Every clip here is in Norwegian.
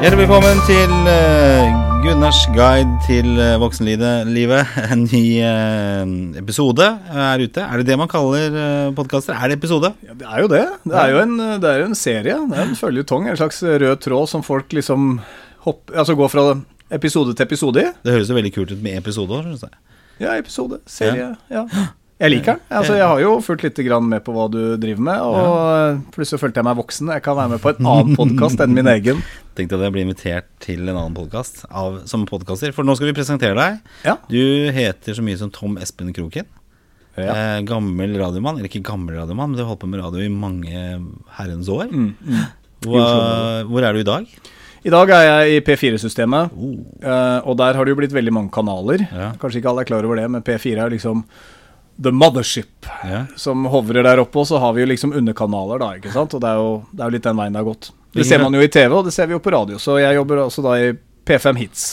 Hjertelig velkommen til eh, Gunnars guide til uh, voksenlivet. En ny eh, episode er ute. Er det det man kaller podkaster? Er det episode? Ja, det er jo det. Det er jo en, det er jo en serie. Det er en føljetong. En slags rød tråd som folk liksom hopper, altså går fra episode til episode i. Det høres jo veldig kult ut med episoder. syns jeg. Ja, episode. Serie. Ja. Jeg liker den. Altså, jeg har jo fulgt litt med på hva du driver med. Og plutselig følte jeg meg voksen. Jeg kan være med på en annen podkast enn min egen. Tenkte at jeg ble invitert til en annen podkast som podkaster. For nå skal vi presentere deg. Ja. Du heter så mye som Tom Espen Kroken. Ja. Eh, gammel radiomann. Eller ikke gammel radiomann, men du har holdt på med radio i mange herrens år. Mm, mm. Hvor, hvor er du i dag? I dag er jeg i P4-systemet, Oh. eh, og der har det jo blitt veldig mange kanaler. Ja. Kanskje ikke alle er klar over det, men P4 er liksom the mothership Ja. som hovrer der oppe. Og så har vi jo liksom underkanaler, da, ikke sant. Og det er jo, det er jo litt den veien det har gått. Det ser man jo i TV, og det ser vi jo på radio. Så jeg jobber også da i P5 Hits.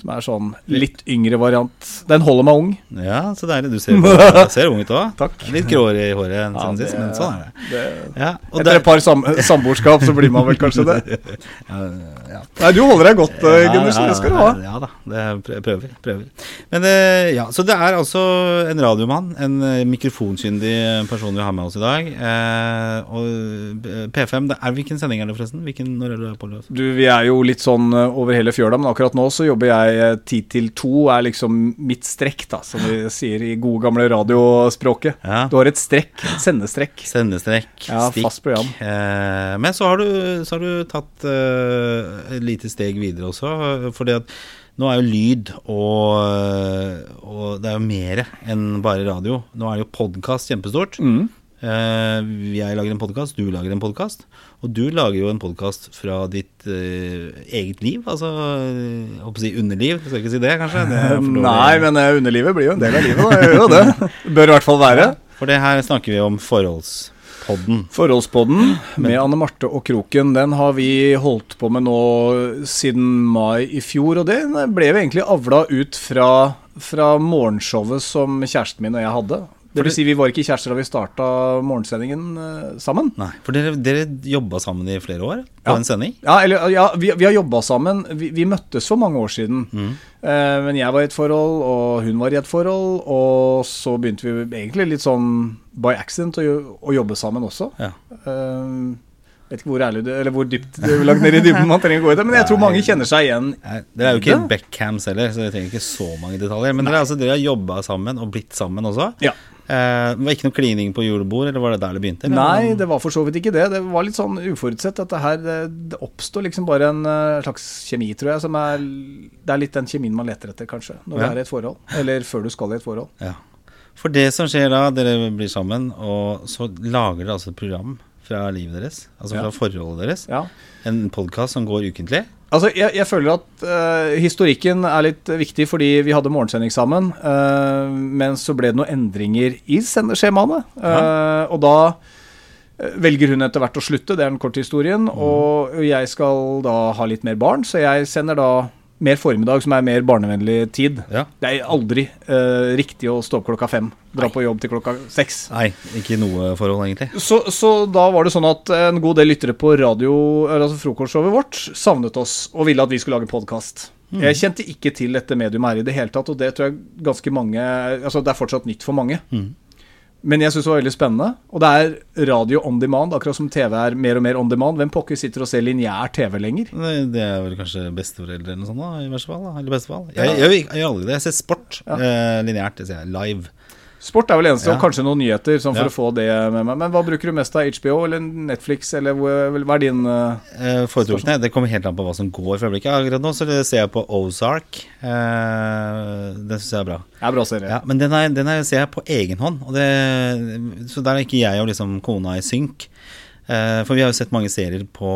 Som er sånn litt yngre variant. Den holder meg ung. Ja, så deilig. Du ser, ser ung ut òg. Litt gråere i håret enn Ja, siden sist, men sånn er det. det Ja, etter der- et par sam samboerskap så blir man vel kanskje det. ja, ja. Nei, du holder deg godt, Ja, Gundersen. Det skal du ha. Ja da, det er prøver. prøver. Men eh, ja, Så det er altså en radiomann, en eh, mikrofonkyndig person vi har med oss i dag. Eh, og eh, P5, det er hvilken sending er det forresten? Hvilken, når er det på? Du, Vi er jo litt sånn eh, over hele fjøla, men akkurat nå så jobber jeg eh, ti til to, er liksom mitt strekk, da, som vi sier i gode gamle radiospråket. Ja. Du har et strekk, et sendestrekk. Sendestrekk, Ja, stikk. fast program. Eh, men så har du, så har du tatt eh, et lite steg videre også. Fordi at nå er jo lyd og, og det er jo mer enn bare radio. Nå er det jo podkast kjempestort. Mm. Eh, jeg lager en podkast, du lager en podkast. Og du lager jo en podkast fra ditt eh, eget liv. Altså jeg håper å si underliv. Skal ikke si det, kanskje? Det. Nei, men eh, underlivet blir jo en del av livet, da. Gjør jo det. Bør i hvert fall være. For det her snakker vi om forholdspodden. Forholdspodden med Anne Marte og Kroken, den har vi holdt på med nå siden mai i fjor. Og den ble vi egentlig avla ut fra, fra morgenshowet som kjæresten min og jeg hadde. Det vil si, vi var ikke kjærester da vi starta morgensendingen eh, sammen. Nei, for dere, dere jobba sammen i flere år på Ja. en sending? Ja, eller, ja vi, vi har jobba sammen. Vi, vi møttes for mange år siden. Mm. Eh, men jeg var i et forhold, og hun var i et forhold. Og så begynte vi egentlig litt sånn by accident å, å jobbe sammen også. Ja. Eh, vet ikke hvor ærlig du, eller hvor dypt du langt ned i dybden man trenger å gå i det, men jeg tror mange kjenner seg igjen. Nei, Dere er jo ikke Det? backcams heller, så dere trenger ikke så mange detaljer. Men dere, altså, dere har jobba sammen og blitt sammen også. Ja. Eh, det var ikke noe klining på julebord, eller var det der det begynte? eller? Nei, det var for så vidt ikke det. Det var litt sånn uforutsett. Dette her, det, det oppstår liksom bare en eh, slags kjemi, tror jeg, som er Det er litt den kjemien man leter etter, kanskje, når du Ja. er i et forhold. Eller før du skal i et forhold. Ja. For det som skjer da, dere blir sammen, og så lager dere altså et program fra livet deres, altså fra Ja. forholdet deres. Ja. En podkast som går ukentlig. Altså, jeg, jeg føler at uh, historikken er litt viktig, fordi vi hadde morgensending sammen. Uh, men så ble det noen endringer i sendeskjemaene. eh, og da velger hun etter hvert å slutte, det er den korte historien. Og jeg skal da ha litt mer barn, så jeg sender da mer formiddag, som er mer barnevennlig tid. Ja. Det er aldri eh, riktig å stå opp klokka fem, dra på jobb til klokka seks. Nei, ikke i noe forhold, egentlig. Så, så da var det sånn at en god del lyttere på radio, altså frokostshowet vårt savnet oss og ville at vi skulle lage podkast. Jeg kjente ikke til dette medium her i det hele tatt, og det tror jeg ganske mange Altså det er fortsatt nytt for mange. Men jeg syns det var veldig spennende. Og det er radio on demand, akkurat som TV er mer og mer on demand. Hvem pokker sitter og ser lineær TV lenger? Det, er vel kanskje besteforeldre eller noe sånt, da, i verste fall. Da, eller beste fall. Jeg, jeg, jeg, gjør aldri det. Jeg ser sport eh, lineært. Det ser jeg live. Sport er vel eneste, Ja. og kanskje noen nyheter, sånn for Ja. å få det med meg. Men hva bruker du mest av? HBO eller Netflix, eller hva er din Eh, Foretrukne. Det kommer helt an på hva som går for øyeblikket. Akkurat nå så ser jeg på Ozark. Uh, det syns jeg er bra. Det er bra serie. Ja, men den, er, den er, ser jeg på egen hånd. Og det, så der er ikke jeg og liksom kona i synk. Uh, for vi har jo sett mange serier på,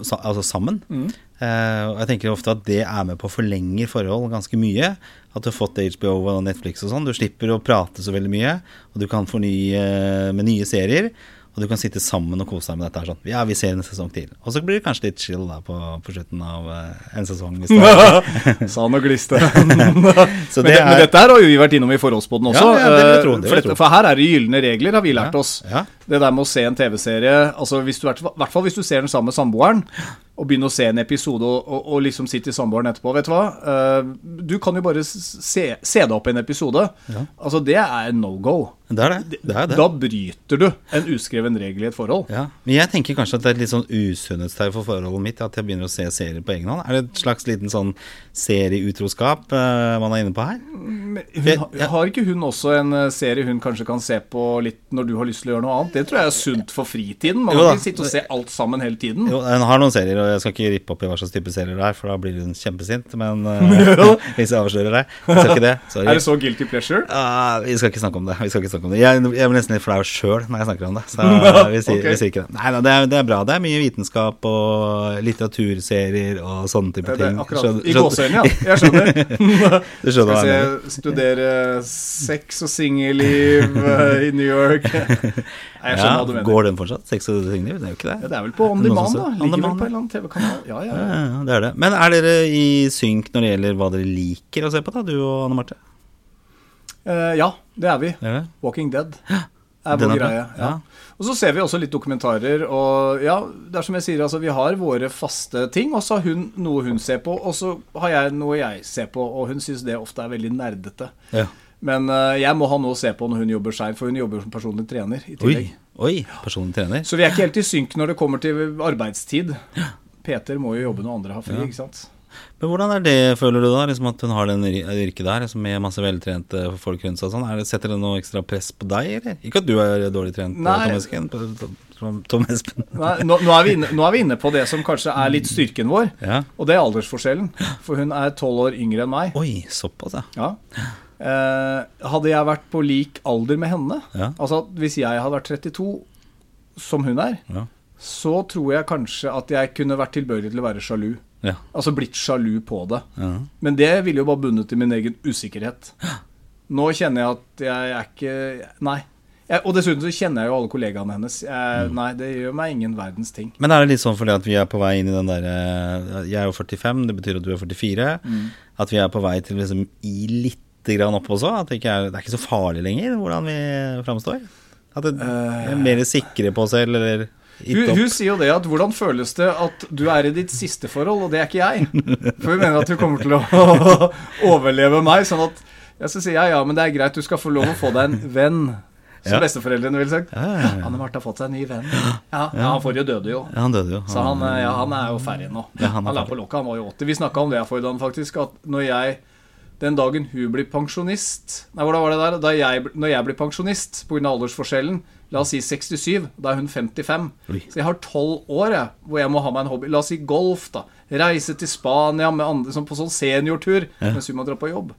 altså sammen. Eh, og jeg tenker ofte at det er med på å forlenge forhold ganske mye. At du har fått HBO og Netflix og sånn. Du slipper å prate så veldig mye. Og du kan fornye med nye serier. Og du kan sitte sammen og kose deg med dette. her sånn. Ja, vi ser en sesong til. Og så blir det kanskje litt chill da på, på slutten av eh, en sesong. Er. Sa han og gliste. Så men, det det, men er dette her har jo vi vært innom i Forholdsboden også. Ja, ja, det eh, tro, det for, dette, for her er det gylne regler, har vi lært oss. ja. Det der med å se en TV-serie altså hvis du, er- I hvert fall hvis du ser den sammen med samboeren. Og begynne å se en episode og, og, og liksom si til samboeren etterpå Vet du hva, uh, du kan jo bare se, se deg opp i en episode. Altså, det er no go. Det er det. det, er det. Da bryter du en uskreven regel i et forhold. Ja, Men jeg tenker kanskje at det er et litt sånn usunnhetstegn for forholdet mitt at jeg begynner å se serier på egen hånd. Er det et slags liten sånn serieutroskap uh, man er inne på her? Men hun, har- har ikke hun også en eh, serie hun kanskje kan se på litt når du har lyst til å gjøre noe annet? Det tror jeg er sunt for fritiden. Man kan ikke sitte og se alt sammen hele tiden. Jo, hun har noen serier, og jeg skal ikke rippe opp i hva slags type serier det er, for da blir hun kjempesint. Men uh, hvis jeg avslører deg, jeg skal ikke det. Sorry. Er det så guilty pleasure? Uh, vi skal ikke snakke om det. Vi skal ikke snakke om det Jeg, jeg blir nesten litt flau sjøl når jeg snakker om det. Så vi sier, okay. vi sier ikke det. Nei da, det, det er bra. Det er mye vitenskap og litteraturserier og sånne type Det, det, ting. akkurat Skjønner- I gåseøynene, ja. Jeg skjønner. Du skjønner Skal vi se, studere sex og singelliv eh, i New York. Nei, jeg skjønner Ja, hva du mener. går den fortsatt? Sex og singelliv? Det er jo ikke Ja, det. det er vel på On det Demand, da. Ligger vel Demand, på et eller annen TV-kanal. Ja, ja, Ja, ja. ja, det er det. Men er dere i synk når det gjelder hva dere liker å se på, da, du og Anne Marte? Eh, ja, det er vi. Er det? Walking Dead er vår greie. Ja. ja. Og så ser vi også litt dokumentarer. Og ja, det er som jeg sier, altså vi har våre faste ting, og så har hun noe hun ser på, og så har jeg noe jeg ser på, og hun syns det ofte er veldig nerdete. Ja. Men eh, jeg må ha noe å se på når hun jobber skeiv, for hun jobber som personlig trener i Oi, tillegg. oi, personlig trener. Så vi er ikke helt i synk når det kommer til arbeidstid. Peter må jo jobbe når andre har fri, ikke sant. Men hvordan er det, føler du da, liksom at hun har den yr- yrket der, liksom med masse veltrente folk rundt seg og sånn? Er det, setter det noe ekstra press på deg, eller? Ikke at du er dårlig trent, Nei. Tom Espen. Tom- Tom- Espen. Nei, nå, nå, er vi inne, nå er vi inne på det som kanskje er litt styrken vår, Ja. og det er aldersforskjellen. For hun er tolv år yngre enn meg. Oi, såpass, ja. Ja. Eh, hadde jeg vært på lik alder med henne, Ja. altså hvis jeg hadde vært 32, som hun er, Ja. Så tror jeg kanskje at jeg kunne vært tilbøyelig til å være sjalu. Ja. Altså blitt sjalu på det. ja. Men det ville jo bare bundet i min egen usikkerhet. Nå kjenner jeg at jeg er ikke Nei. Jeg, og dessuten så kjenner jeg jo alle kollegaene hennes. Jeg, Mm. Nei, det gjør meg ingen verdens ting. Men er det litt sånn fordi at vi er på vei inn i den derre Jeg er jo 45, det betyr at du er 44. Mm. At vi er på vei til liksom i lite grann opp også? At det ikke er, det er ikke så farlig lenger hvordan vi framstår? At det Eh. er mer sikre på oss selv, eller Hun, hun sier jo det at hvordan føles det at du er i ditt siste forhold, og det er ikke jeg. For hun mener at hun kommer til å overleve meg. Sånn at jeg så sier jeg ja, men det er greit, du skal få lov å få deg en venn. Som Ja. besteforeldrene ville sagt. Ja, ja. Anne Marte har fått seg en ny venn. Ja, han forrige døde jo. Ja, han døde jo. Så han, eh, ja, han er jo ferdig nå. Han han la på lokket, han var jo 80. Vi snakka om det forrige dag, faktisk. At når jeg Den dagen hun blir pensjonist Nei, hvordan var det der? Da jeg, når jeg blir pensjonist pga. aldersforskjellen, la oss si 67, da er hun 55. Oi. Så jeg har 12 år jeg, hvor jeg må ha meg en hobby. La oss si golf, da. Reise til Spania med andre, som på sånn seniortur mens hun må dra på jobb.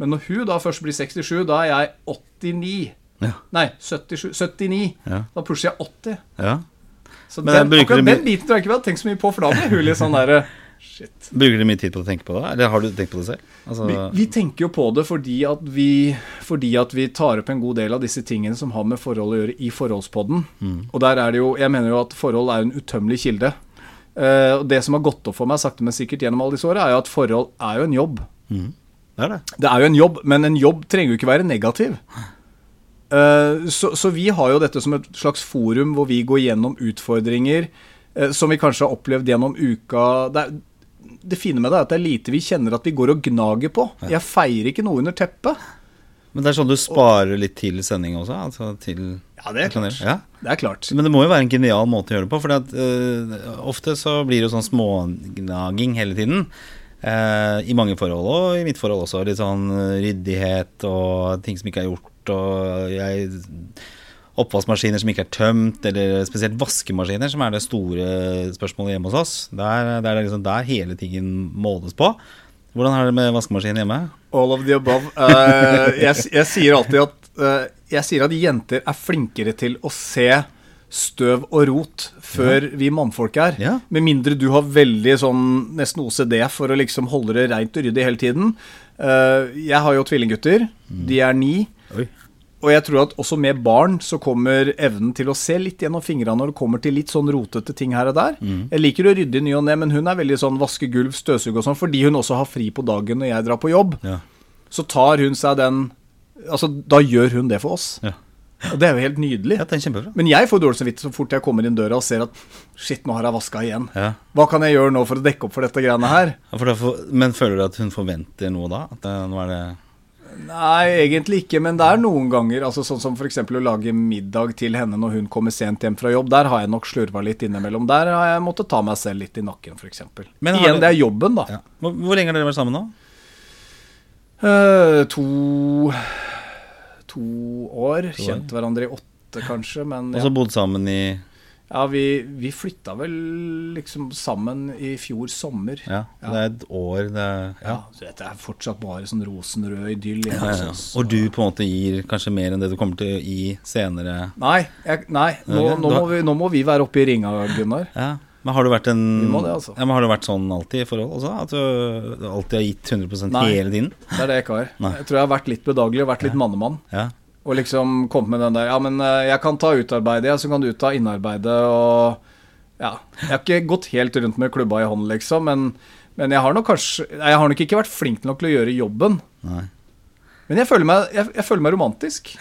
Men når hun da først blir 67, da er jeg 89. Ja. Nei, 77, 79. Ja. Da pusher jeg 80. ja. Så den, akkurat den biten tror jeg ikke vi hadde tenkt så mye på, for da blir hun litt sånn derre Shit. Bruker du mye tid på å tenke på det, eller har du tenkt på det selv? Altså, Vi, vi tenker jo på det fordi at vi, fordi at vi tar opp en god del av disse tingene som har med forhold å gjøre i Forholdspodden. Mm. Og der er det jo Jeg mener jo at forhold er en utømmelig kilde. Uh, og det som har gått opp for meg sakte, men sikkert gjennom alle disse åra, er jo at forhold er jo en jobb. det er det. Det er jo en jobb, men en jobb trenger jo ikke være negativ. Eh, så, så vi har jo dette som et slags forum hvor vi går gjennom utfordringer eh, som vi kanskje har opplevd gjennom uka. Det, er, det fine med det er at det er lite vi kjenner at vi går og gnager på. Jeg feier ikke noe under teppet. Men det er sånn du sparer litt til sending også? Altså til Ja, det er klart. Ja. Det er klart. Men det må jo være en genial måte å gjøre det på. For uh, ofte så blir det jo sånn smågnaging hele tiden. Uh, I mange forhold, og i mitt forhold også. Litt sånn eh, ryddighet og ting som ikke er gjort. Og jeg Oppvaskmaskiner som ikke er tømt, eller spesielt vaskemaskiner, som er det store spørsmålet hjemme hos oss. Der, der er det liksom der hele tingen måles på. Hvordan er det med vaskemaskinen hjemme? All of the above. Uh, jeg, jeg sier alltid at uh, Jeg sier at jenter er flinkere til å se støv og rot før vi mannfolk er. Ja. Med mindre du har veldig sånn nesten OCD for å liksom holde det reint og ryddig hele tiden. Uh, jeg har jo tvillinggutter. De er ni. Oi. Og jeg tror at også med barn så kommer evnen til å se litt gjennom fingrene når det kommer til litt sånn rotete ting her og der. Jeg liker å rydde i ny og ne, men hun er veldig sånn vaske gulv, støvsuge og sånn, fordi hun også har fri på dagen når jeg drar på jobb. Ja. Så tar hun seg den Altså, da gjør hun det for oss. Ja. Og det er jo helt nydelig. Ja, det er kjempebra. Men jeg får dårlig samvittighet så fort jeg kommer inn døra og ser at shit, nå har jeg vaska igjen. Ja. Hva kan jeg gjøre nå for å dekke opp for dette greiene her? Ja, For da men føler du at hun forventer noe da? At det, nå er det Nei, egentlig ikke, men det er noen ganger, altså sånn som f.eks. å lage middag til henne når hun kommer sent hjem fra jobb. Der har jeg nok slurva litt innimellom. Der har jeg måttet ta meg selv litt i nakken, f.eks. Men Igjen, det- det er jobben, da. ja. hvor, hvor lenge har dere vært sammen nå? Eh, to To år. Kjent hverandre i åtte, kanskje, men Og ja. så bodd sammen i ja vi, vi flytta vel liksom sammen i fjor sommer. Ja, det er et år, det er Ja, Ja. så dette er fortsatt bare sånn rosenrød idyll. Ja, ja. Og du på en måte gir kanskje mer enn det du kommer til å gi senere? Nei, jeg, nei nå, nå, må vi, nå må vi være oppe i ringa, Gunnar. Ja. Men har en det, altså. ja, men Har det vært sånn alltid i forhold også? At du, du alltid har gitt 100 Nei. hele tiden? Det er det jeg ikke har. Nei. Jeg tror jeg har vært litt bedagelig og vært litt mannemann. Ja. Og liksom komme med den der Ja, men eh, jeg kan ta utarbeidet, ja, så kan du ta innarbeidet, og Ja. Jeg har ikke gått helt rundt med klubba i hånden, liksom, men, men jeg har nok kanskje Jeg har nok ikke vært flink nok til å gjøre jobben. Nei. Men jeg føler meg, jeg, jeg føler meg romantisk.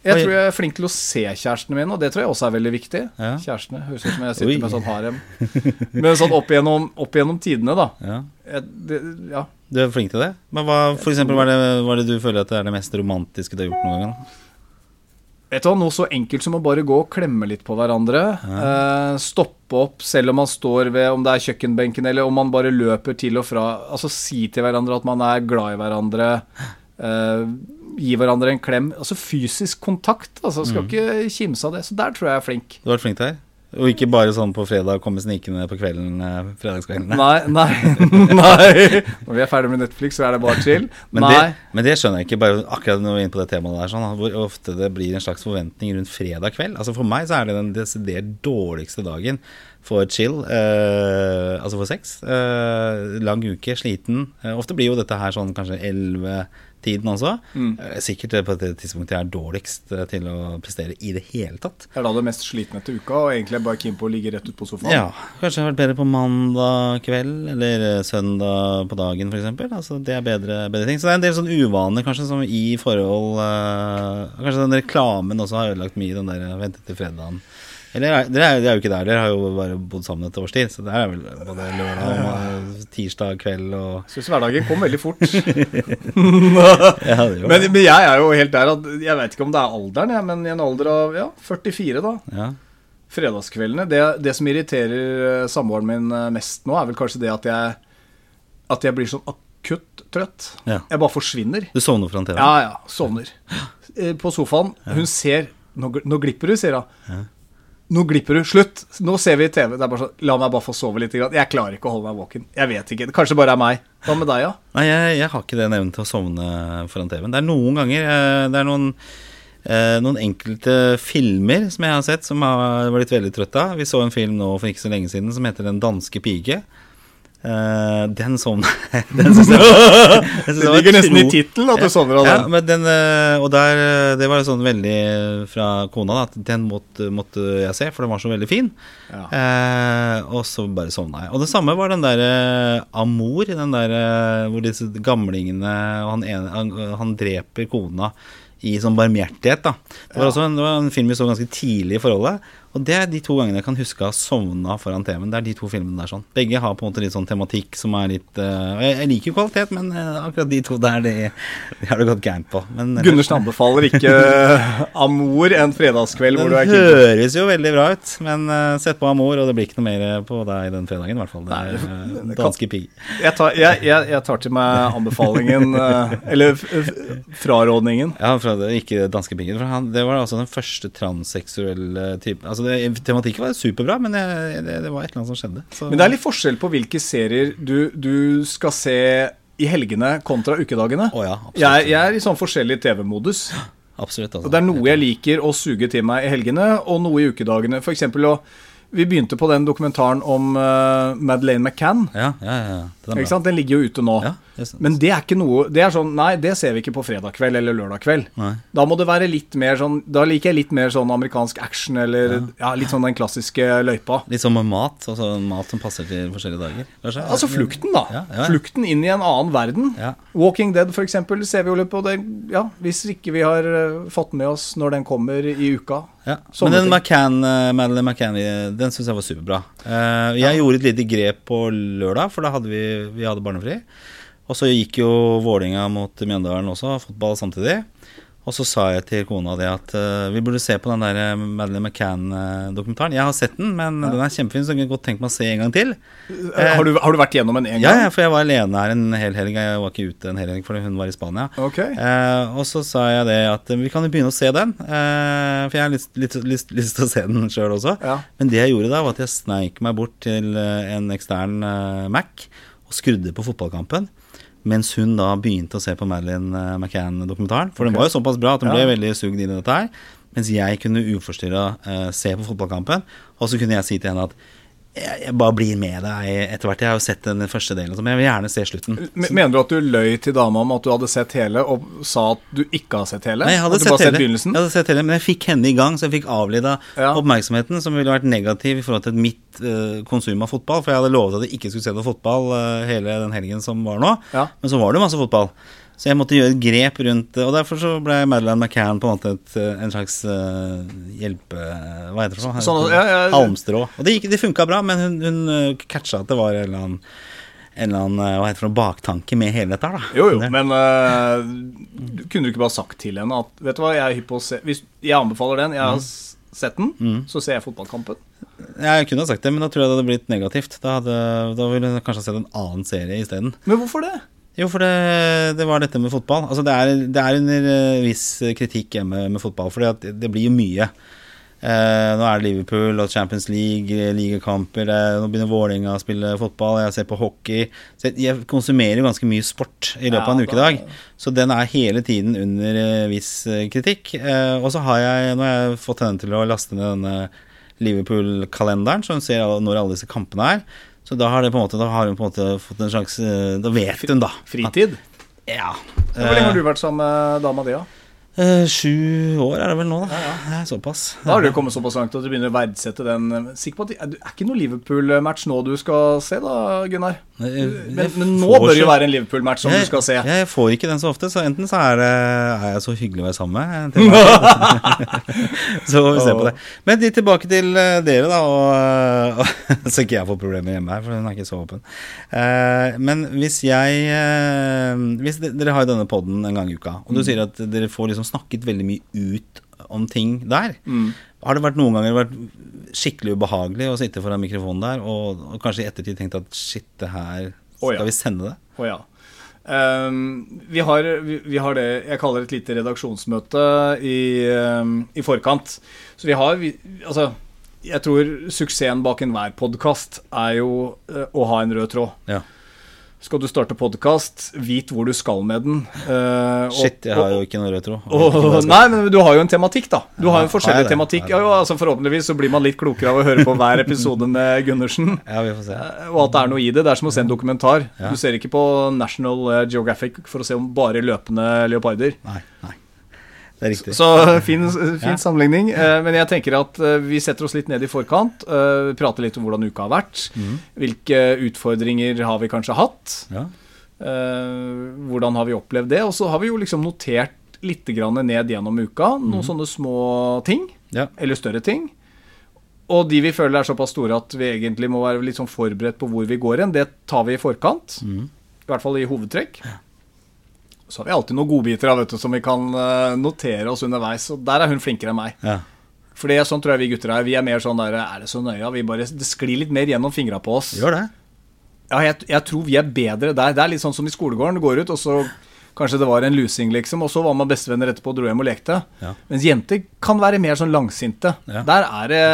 Jeg Oi. tror jeg er flink til å se kjærestene mine, og det tror jeg også er veldig viktig. Ja. Kjærestene høres ut som jeg Oi. sitter med sånn harem. Men sånn opp igjennom, opp igjennom tidene, da. Ja. Jeg, det, ja. Du er flink til det? Men hva, for eksempel, hva er det, hva er det du føler at det er det mest romantiske du har gjort noen gang? Vet du hva, Noe så enkelt som å bare gå og klemme litt på hverandre. Eh, stoppe opp selv om man står ved om det er kjøkkenbenken eller om man bare løper til og fra. Altså Si til hverandre at man er glad i hverandre. Eh, gi hverandre en klem. Altså fysisk kontakt. altså Skal ikke kimse av det. Så der tror jeg jeg er flink. Du har vært flink til det? Og ikke bare sånn på fredag komme snikende på kvelden, fredagskveldene. fredagskvelden? Nei, nei, nei. Når vi er ferdig med Netflix, så er det bare chill. Men nei. det, men det skjønner jeg ikke, bare akkurat når vi er inne på det temaet der, sånn, hvor ofte det blir en slags forventning rundt fredag kveld. Altså For meg så er det den desidert dårligste dagen for chill, eh, altså for sex. Eh, lang uke, sliten. Eh, ofte blir jo dette her sånn kanskje 11-tiden også. Mm. Eh, sikkert på det tidspunktet jeg er dårligst eh, til å prestere i det hele tatt. Det er da det mest sliten etter uka, og egentlig er bare keen på å ligge rett ut på sofaen. Ja, kanskje det har vært bedre på mandag kveld eller eh, søndag på dagen f.eks. Altså, det er bedre, bedre ting. Så det er en del sånn uvaner kanskje som i forhold uh, Kanskje den reklamen også har ødelagt mye, den der eh, vente til fredagen. Eller er- dere er, er jo ikke der, dere har jo bare bodd sammen et års tid. Så det er vel både lørdag og tirsdag kveld og syns hverdagen kom veldig fort. Ja, Men, men jeg er jo helt der at jeg vet ikke om det er alderen, jeg, men i en alder av ja, 44, da. Ja. Fredagskveldene. Det, det som irriterer eh, samboeren min eh, mest nå, er vel kanskje det at jeg, at jeg blir sånn akutt trøtt. Jeg bare forsvinner. Du sovner foran TV-en? Ja, ja. Sovner. Eh, På sofaen. Hun ser Nå, nå glipper du, sier hun. Nå glipper du. Slutt! Nå ser vi TV. Det er bare sånn, La meg bare få sove litt. Jeg klarer ikke å holde meg våken. Jeg vet ikke. Kanskje bare er meg. Hva med deg, ja? Nei, jeg, jeg har ikke den evnen til å sovne foran TV-en. Det er noen ganger eh, Det er noen, eh, noen enkelte filmer som jeg har sett som jeg har blitt veldig trøtt av. Vi så en film nå for ikke så lenge siden som heter Den danske pike. Eh, den sovna jeg Den synes jeg jeg synes Det ligger nesten i tittelen at du sovner av ja, den. men den, eh, og der, eh, det var sånn veldig fra kona da, at den måtte, måtte jeg se, for den var så veldig fin. Ja. Uh, og så bare sovna jeg. Og det samme var den der uh, Amor, den der hvor disse gamlingene og han, ene, han, han dreper kona i sånn barmhjertighet. da Det var også en, det var en film vi så ganske tidlig i forholdet. Og det er de to gangene jeg kan huske å ha sovna foran TV-en. Det er de to filmene der sånn. Begge har på en måte litt sånn tematikk som er litt uh, jeg, liker jo kvalitet, men uh, akkurat de to der, de, de har det gått gærent på. Men Gundersen anbefaler ikke Amor en fredagskveld hvor du er den Det høres jo veldig bra ut, men uh, sett på Amor, og det blir ikke noe mer på deg den fredagen. i hvert fall Det er eh, kan- danske pigg. Jeg jeg, jeg, tar til meg anbefalingen, eh, eller frarådningen. Ja, fra ikke danske piggen. Det var altså den første transseksuelle typen Altså det, Tematikken var superbra, men jeg, det, det var et eller annet som skjedde. Så, Men det er litt forskjell på hvilke serier du, du skal se i helgene kontra ukedagene. Oh, ja. Jeg, jeg er i sånn forskjellig TV-modus. absolutt altså. Det er noe jeg liker å suge til meg i helgene, og noe i ukedagene. For eksempel Vi begynte på den dokumentaren om uh, Madeleine McCann. Ja, ja, ja. Den? Den ligger jo ute nå. Ja. Men det er ikke noe Det er sånn Nei, det ser vi ikke på fredag kveld eller lørdag kveld. Nei. Da må det være litt mer sånn Da liker jeg litt mer sånn amerikansk action eller ja. litt sånn den klassiske løypa. Litt som med mat. Altså mat som passer til forskjellige dager. kanskje? Altså flukten, da. Ja, ja, ja. Flukten inn i en annen verden. Ja. Walking Dead, for eksempel, ser vi jo litt på det. Ja, hvis ikke vi har eh, fått med oss når den kommer i uka. Ja. Men den. McCann, eh, Madeleine McCann, eh, den syns jeg var superbra. Jeg gjorde et lite grep på lørdag, for da hadde vi, vi hadde barnefri. Og så gikk jo Vålinga mot Mjøndalen også, fotball samtidig. Og så sa jeg til kona det at uh, vi burde se på den der eh, Madeleine McCann-dokumentaren. Jeg har sett den, men den er kjempefin, så jeg kunne godt tenkt meg å se en gang til. Eh, har, du, har du vært gjennom den en gang? ja, for jeg var alene her en hel helg. Jeg var ikke ute en hel helg fordi hun var i Spania. Okay. Uh, og så sa jeg det at vi kan jo begynne å se den. uh, for jeg har lyst, lyst, lyst, lyst til å se den sjøl også. Ja. Men det jeg gjorde da, var at jeg sneik meg bort til en ekstern Mac og skrudde på fotballkampen. Mens hun da begynte å se på Madeleine eh, McCann-dokumentaren. For den var jo såpass bra at hun ble Ja. veldig sugd inn i dette her. Mens jeg kunne uforstyrra uh, se på fotballkampen. Og så kunne jeg si til henne at jeg, jeg bare blir med deg etter hvert. Jeg har jo sett den første delen, men jeg vil gjerne se slutten. Mener du at du løy til dama om at du hadde sett hele, og sa at du ikke har sett hele? Nei, jeg hadde sett hele. Sett Jeg hadde sett hele, men jeg fikk henne i gang, så jeg fikk avleda Ja. oppmerksomheten, som ville vært negativ i forhold til mitt uh, konsum av fotball. For jeg hadde lovet at jeg ikke skulle se noe fotball uh, hele den helgen som var nå. Ja. Men så var det masse fotball. Så jeg måtte gjøre et grep rundt det. Og derfor så ble Madeleine McCann på en måte et, eh, en slags uh, hjelpe... Hva heter det Sånn. Sånn, ja, ja. Halmstrå. Og det, gikk- det funka bra, men hun, hun eh, catcha at det var en eller annen en eller annen hva heter det baktanke med hele dette da. Jo, jo, men uh, du- kunne du ikke bare sagt til henne at Vet du hva, jeg er hypp på å se Hvis jeg anbefaler den, jeg har s- sett den, Mm. så ser jeg fotballkampen. Jeg kunne ha sagt det, men da tror jeg det hadde blitt negativt. Da, hadde, da ville hun kanskje ha sett en annen serie isteden. Men hvorfor det? Jo, for det, det var dette med fotball. Altså, det, er, det er under eh, viss kritikk hjemme med fotball, for det, det blir jo mye. Eh, nå er det Liverpool og Champions League, eh, ligakamper, det er- nå begynner Vålerenga å spille fotball, jeg ser på hockey. Så jeg, jeg konsumerer ganske mye sport i løpet av en ukedag. Så den er hele tiden under eh, viss kritikk. Eh, og så har jeg, nå har jeg fått henne til å laste ned denne Liverpool-kalenderen, så hun ser når alle disse kampene er. Så da har, det på en måte, da har hun på en måte fått en slags eh, Da vet hun, da. Fritid? At, ja. Hvor lenge har du vært sammen med dama di? da? Eh, sju år er det vel nå, da. Ja, ja. såpass. Da har du kommet såpass langt at du begynner å verdsette den. Sikker på at det er ikke noe Liverpool-match nå du skal se, da, Gunnar? Men, men nå bør det jo være en Liverpool-match som jeg, du skal se. Jeg, får ikke den så ofte, så enten så er, det, er jeg så hyggelig å være sammen med. Så får vi se på det. Men de, tilbake til eh, dere, da. Og, så ikke jeg får problemer hjemme her, for hun er ikke så åpen. Eh, men hvis jeg eh, Hvis dere har jo denne poden en gang i uka, og du sier at dere får liksom snakket veldig mye ut om ting der. Har det vært noen ganger vært skikkelig ubehagelig å sitte foran mikrofonen der, og, og kanskje i ettertid tenkt at shit, det her Skal ja. vi sende det? Å ja. Um, vi, har, vi, vi har det jeg kaller et lite redaksjonsmøte i, um, i forkant. Så vi har vi, Altså, jeg tror suksessen bak enhver podkast er jo uh, å ha en rød tråd. Ja. Skal du starte podkast, vit hvor du skal med den. og- Shit, jeg har jo ikke noe retro. Nei, men du har jo en tematikk, da. Du har jo en forskjellig tematikk. Ja, jo, altså Forhåpentligvis så blir man litt klokere av å høre på hver episode med Gundersen. Ja, vi får se. Eh, Og at det er noe i det. Det er som å se en dokumentar. Du ser ikke på National eh, Geographic for å se om bare løpende leoparder. Nei, nei. Det er riktig. Så fin, fin Ja. sammenligning. Eh, Men jeg tenker at eh, vi setter oss litt ned i forkant. eh, Prater litt om hvordan uka har vært. Mm. Hvilke utfordringer har vi kanskje hatt? Ja. Hvordan har vi opplevd det? Og så har vi jo liksom notert litt grann ned gjennom uka. Noen sånne små ting. ja. Eller større ting. Og de vi føler er såpass store at vi egentlig må være litt sånn forberedt på hvor vi går hen, det tar vi i forkant. Mm. I hvert fall i hovedtrekk. Så har vi alltid noen godbiter vet du, som vi kan eh, notere oss underveis. Og der er hun flinkere enn meg. ja. For det er sånn tror jeg vi gutter er. Vi er mer sånn der Er det så nøye? Vi bare, det sklir litt mer gjennom fingra på oss. Gjør det. Ja, jeg, jeg tror vi er bedre der. Det er litt sånn som i skolegården. Du går ut, og så kanskje det var en lusing, liksom, og så var man bestevenner etterpå og dro hjem og lekte. Ja. Mens jenter kan være mer sånn langsinte. Ja. Der er det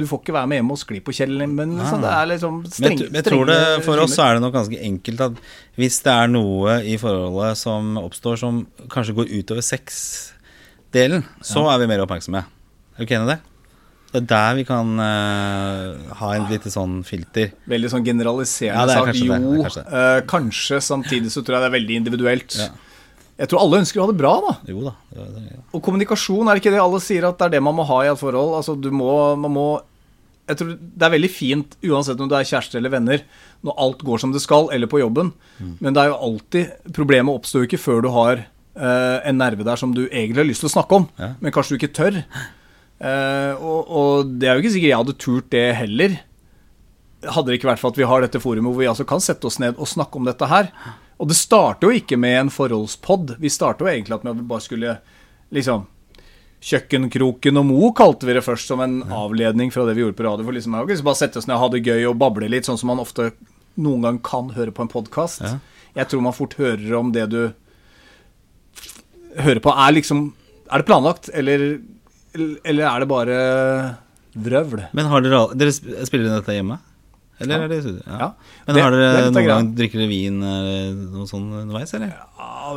Du får ikke være med hjemme og skli på kjellen, men ja. liksom, det er liksom Men streng, jeg, jeg tror det, For oss er det nok ganske enkelt at hvis det er noe i forholdet som oppstår som kanskje går utover sexdelen, så er vi mer oppmerksomme. Er du ikke enig i det? Det er der vi kan uh, ha en lite sånn filter. Veldig sånn generaliserende Ja, det det, Jo, det er kanskje Uh, kanskje. Samtidig så tror jeg det er veldig individuelt. Ja. Jeg tror alle ønsker å ha det bra, da. Jo da. det- det- ja. Og kommunikasjon, er det ikke det alle sier at det er det man må ha i et forhold? Altså, du må, man må Jeg tror det er veldig fint, uansett om du er kjæreste eller venner, når alt går som det skal, eller på jobben. Mm. Men det er jo alltid Problemet oppstår jo ikke før du har uh, en nerve der som du egentlig har lyst til å snakke om, Ja. men kanskje du ikke tør. Eh, og, og det er jo ikke sikkert jeg hadde turt det heller. Hadde det ikke vært for at vi har dette forumet hvor vi altså kan sette oss ned og snakke om dette her. Og det starter jo ikke med en forholdspod. Vi starter jo egentlig at vi bare skulle liksom Kjøkkenkroken og Mo kalte vi det først som en avledning fra det vi gjorde på radio. For liksom, jeg kan bare sette oss ned og ha det gøy og bable litt, sånn som man ofte noen gang kan høre på en podkast. Ja. Jeg tror man fort hører om det du hører på, er liksom Er det planlagt, eller, eller er det bare vrøvl? Men har dere, dere spiller dette hjemme? Eller er det i studio? Ja. Men Det- har er dere noen gang drikker dere vin eller noe sånn underveis, eller?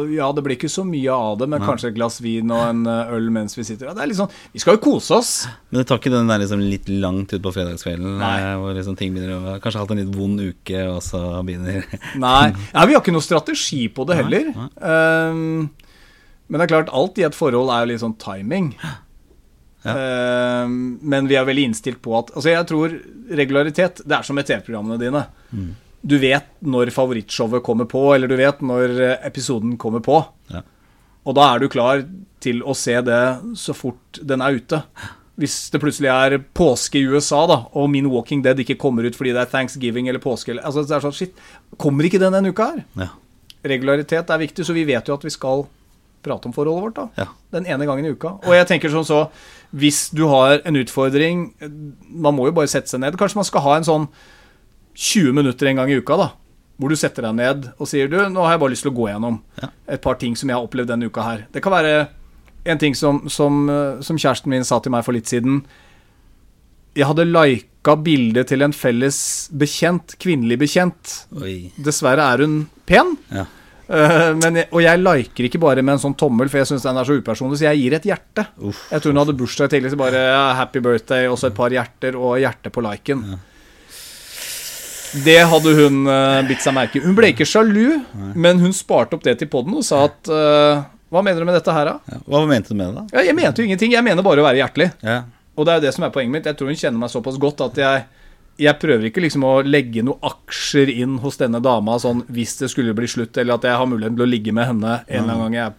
Ja, det blir ikke så mye av det, men kanskje et glass vin og en eh, øl mens vi sitter. Ja, det er sånn, Vi skal jo kose oss. Men det tar ikke den der liksom litt langt utpå fredagskvelden, Nei. eh, hvor liksom ting begynner å Kanskje hatt en litt vond uke, og så begynner Nei, ja, vi har ikke noe strategi på det heller. Um, men det er klart, alt i et forhold er jo litt sånn timing. Ja. Um, men vi er veldig innstilt på at Altså, jeg tror regularitet, det er som med TV-programmene dine. Mm. Du vet når favorittshowet kommer på, eller du vet når eh, episoden kommer på. Ja. Og da er du klar til å se det så fort den er ute. Hvis det plutselig er påske i USA, da, og min Walking Dead ikke kommer ut fordi det er thanksgiving eller påske eller, altså, det er sånn, shit, Kommer ikke den denne uka her? Ja. Regularitet er viktig, så vi vet jo at vi skal prate om forholdet vårt. da Ja. Den ene gangen i uka. Og jeg tenker sånn så Hvis du har en utfordring Man må jo bare sette seg ned. Kanskje man skal ha en sånn 20 minutter en gang i uka, da. Hvor du setter deg ned og sier du, nå har jeg bare lyst til å gå gjennom Ja. et par ting som jeg har opplevd denne uka her. Det kan være en ting som, som, som kjæresten min sa til meg for litt siden. Jeg hadde lika bildet til en felles bekjent, kvinnelig bekjent. Oi. Dessverre er hun pen. Ja. Eh, men og jeg liker ikke bare med en sånn tommel, for jeg syns den er så upersonlig, så jeg gir et hjerte. Uff. Jeg tror hun hadde bursdag tidlig, så bare ja, happy birthday, og så et par hjerter og hjerte på liken. Det hadde hun uh, bitt seg merke i. Hun ble ikke sjalu, men hun sparte opp det til poden og sa at uh, Hva mener du med dette her, da? Ja. Hva mente du med det, da? Ja, jeg mente jo ingenting. Jeg mener bare å være hjertelig. Ja. Og det er jo det som er poenget mitt. Jeg tror hun kjenner meg såpass godt at jeg jeg prøver ikke liksom å legge noen aksjer inn hos denne dama sånn hvis det skulle bli slutt, eller at jeg har muligheten til å ligge med henne en eller annen gang jeg er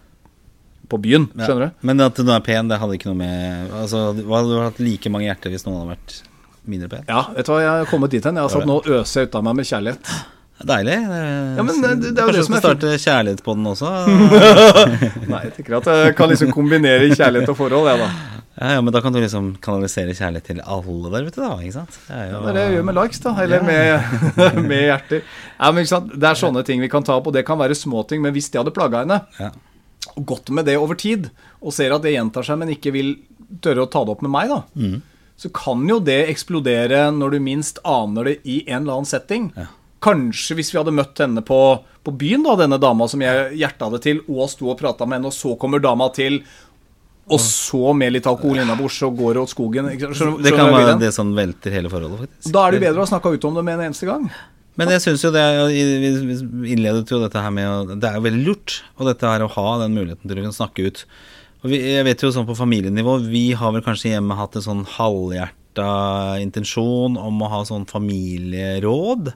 på byen. Skjønner du? Men at hun er pen, det hadde ikke noe med Altså, Hva hadde du hatt like mange hjerter hvis noen hadde vært mindre pen? Ja, vet du hva, jeg har kommet dit hen. Jeg har satt nå å øse ut av meg med kjærlighet. Deilig. Ja, men det- det er jo det som du er starte kjærlighet på den også? Nei, jeg tenker at jeg kan liksom kombinere kjærlighet og forhold, jeg, da. Ja, ja, men da kan du liksom kanalisere kjærlighet til alle der ute, da. ikke sant? Det er jo er det jeg gjør med likes, da. Eller med, med hjerter. Ja, men ikke sant? Det er sånne ting vi kan ta opp, og det kan være småting, men hvis de hadde plaga henne, ja. og gått med det over tid, og ser at det gjentar seg, men ikke vil tørre å ta det opp med meg, da, Mm. så kan jo det eksplodere når du minst aner det i en eller annen setting. Ja. Kanskje hvis vi hadde møtt henne på, på byen, da, denne dama som jeg hjerta det til, og sto og prata med henne, og så kommer dama til, og så med litt alkohol innabords, så går det åt skogen. Skjønner. Skjønner, Det kan være det som velter hele forholdet, faktisk. Da er det bedre å ha snakka ut om det med en eneste gang. Men jeg syns jo det Vi innledet jo dette her med Det er jo veldig lurt, og dette her å ha den muligheten til å snakke ut. Og vi, jeg vet jo sånn på familienivå, vi har vel kanskje hjemme hatt en sånn halvhjerta intensjon om å ha sånn familieråd.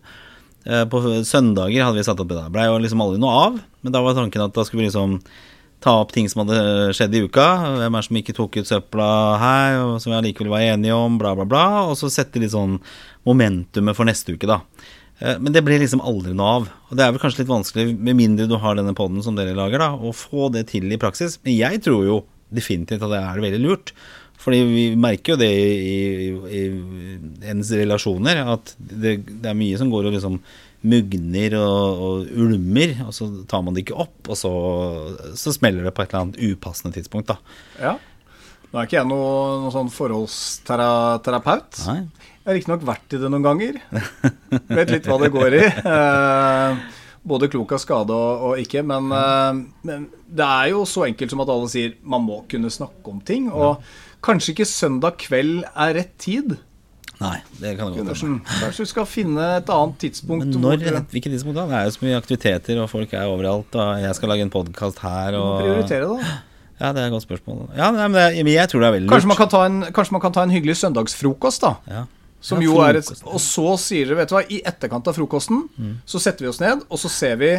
Eh, På søndager hadde vi satt opp det. Der blei jo liksom aldri noe av, men da var tanken at da skulle vi liksom ta opp ting som hadde skjedd i uka. Hvem er som ikke tok ut søpla her, og som vi allikevel var enige om, bla, bla, bla. Og så sette litt sånn momentumet for neste uke, da. Eh, Men det ble liksom aldri noe av. Og det er vel kanskje litt vanskelig, med mindre du har denne poden som dere lager, da, å få det til i praksis. Men jeg tror jo definitivt at det er veldig lurt. Fordi vi merker jo det i, i, i ens relasjoner, at det, det er mye som går og liksom mugner og, og ulmer, og så tar man det ikke opp, og så, så smeller det på et eller annet upassende tidspunkt, da. Ja. Nå er ikke jeg noen noe sånn forholdsterapeut. Jeg har riktignok vært i det noen ganger. Vet litt hva det går i. Eh, både klok av skade og, og ikke. Men, eh, men det er jo så enkelt som at alle sier man må kunne snakke om ting. Og Kanskje ikke søndag kveld er rett tid? Nei, det kan det godt hende. Kanskje vi skal finne et annet tidspunkt? Men hvor- når, hvilket tidspunkt da? Det er jo så mye aktiviteter, og folk er overalt. Og jeg skal lage en podkast her, Du må prioritere da. Ja, det er et godt spørsmål. Ja, nei, men det, men jeg tror det er veldig lurt. Kanskje man, kan ta en, kanskje man kan ta en hyggelig søndagsfrokost, da. ja. Som Ja, jo er et. Og så sier dere, vet du hva, i etterkant av frokosten, Mm. så setter vi oss ned, og så ser vi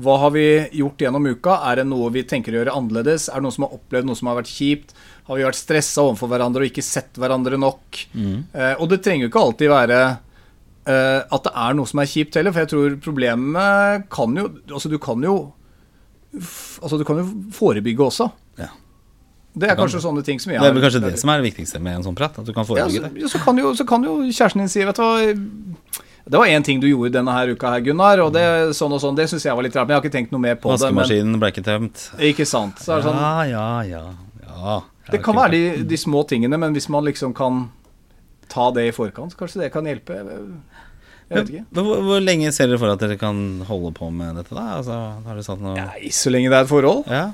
hva har vi gjort gjennom uka? Er det noe vi tenker å gjøre annerledes? Er det noen som har opplevd noe som har vært kjipt? Har vi vært stressa overfor hverandre og ikke sett hverandre nok? Mm. Eh, og det trenger jo ikke alltid være eh, at det er noe som er kjipt heller, for jeg tror problemet kan jo Altså, du kan jo Altså, du kan jo forebygge også. Ja. Det er kan kanskje sånne ting som jeg Det er vel kanskje det som er det viktigste med en sånn prat. At du kan forebygge så, det. ja, så, kan jo, så kan jo kjæresten din si Vet du hva Det var én ting du gjorde denne her uka her, Gunnar, og det sånn og sånn. Det syns jeg var litt rart, men jeg har ikke tenkt noe mer på det. Vaskemaskinen ble ikke tømt. Ikke sant. Så er det, sånn, Ja, ja, ja. ja. Det kan være de, de små tingene, men hvis man liksom kan ta det i forkant, kanskje det kan hjelpe. Jeg vet ikke. Hvor, hvor lenge ser dere for at dere kan holde på med dette, da? Altså, har du satt noe Nei, så lenge det er et forhold. Ja.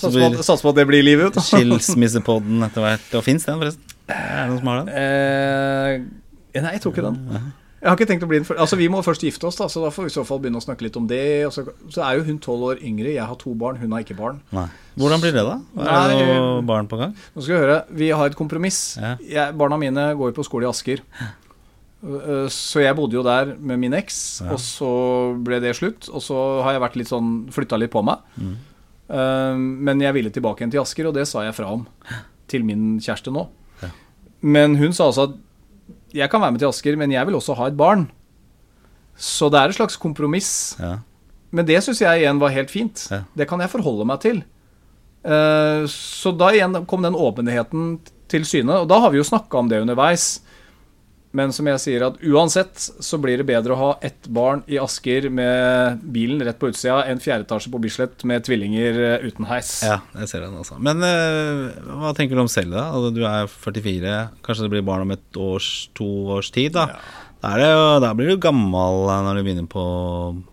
Satser på at det blir livet ut. skilsmissepodden etter hvert. Og fins den, forresten? Er det noen som har den? Eh, nei, jeg tror ikke den. Jeg har ikke tenkt å bli den for, Altså, Vi må først gifte oss, da, så da får vi i så fall begynne å snakke litt om det. Og så, så er jo hun tolv år yngre. Jeg har to barn, hun har ikke barn. Nei. Hvordan blir det, da? Er det noe barn på gang? Nå skal vi høre, vi har et kompromiss. Ja. Jeg, barna mine går jo på skole i Asker. Så jeg bodde jo der med min eks, Ja. og så ble det slutt. Og så har jeg vært litt sånn flytta litt på meg. Mm. Men jeg ville tilbake igjen til Asker, og det sa jeg fra om til min kjæreste nå. Ja. Men hun sa altså at jeg kan være med til Asker, men jeg vil også ha et barn. Så det er et slags kompromiss. Ja. Men det syns jeg igjen var helt fint. Ja. Det kan jeg forholde meg til. Eh, så da igjen kom den åpenheten til syne, og da har vi jo snakka om det underveis. Men som jeg sier, at uansett så blir det bedre å ha ett barn i Asker med bilen rett på utsida enn fjerde etasje på Bislett med tvillinger eh, uten heis. ja, jeg ser den altså. Men uh, hva tenker du om selv, da? Altså, du er 44, kanskje det blir barn om et års, to års tid, da? Da, er jo, da blir du gammel eh, når du begynner på,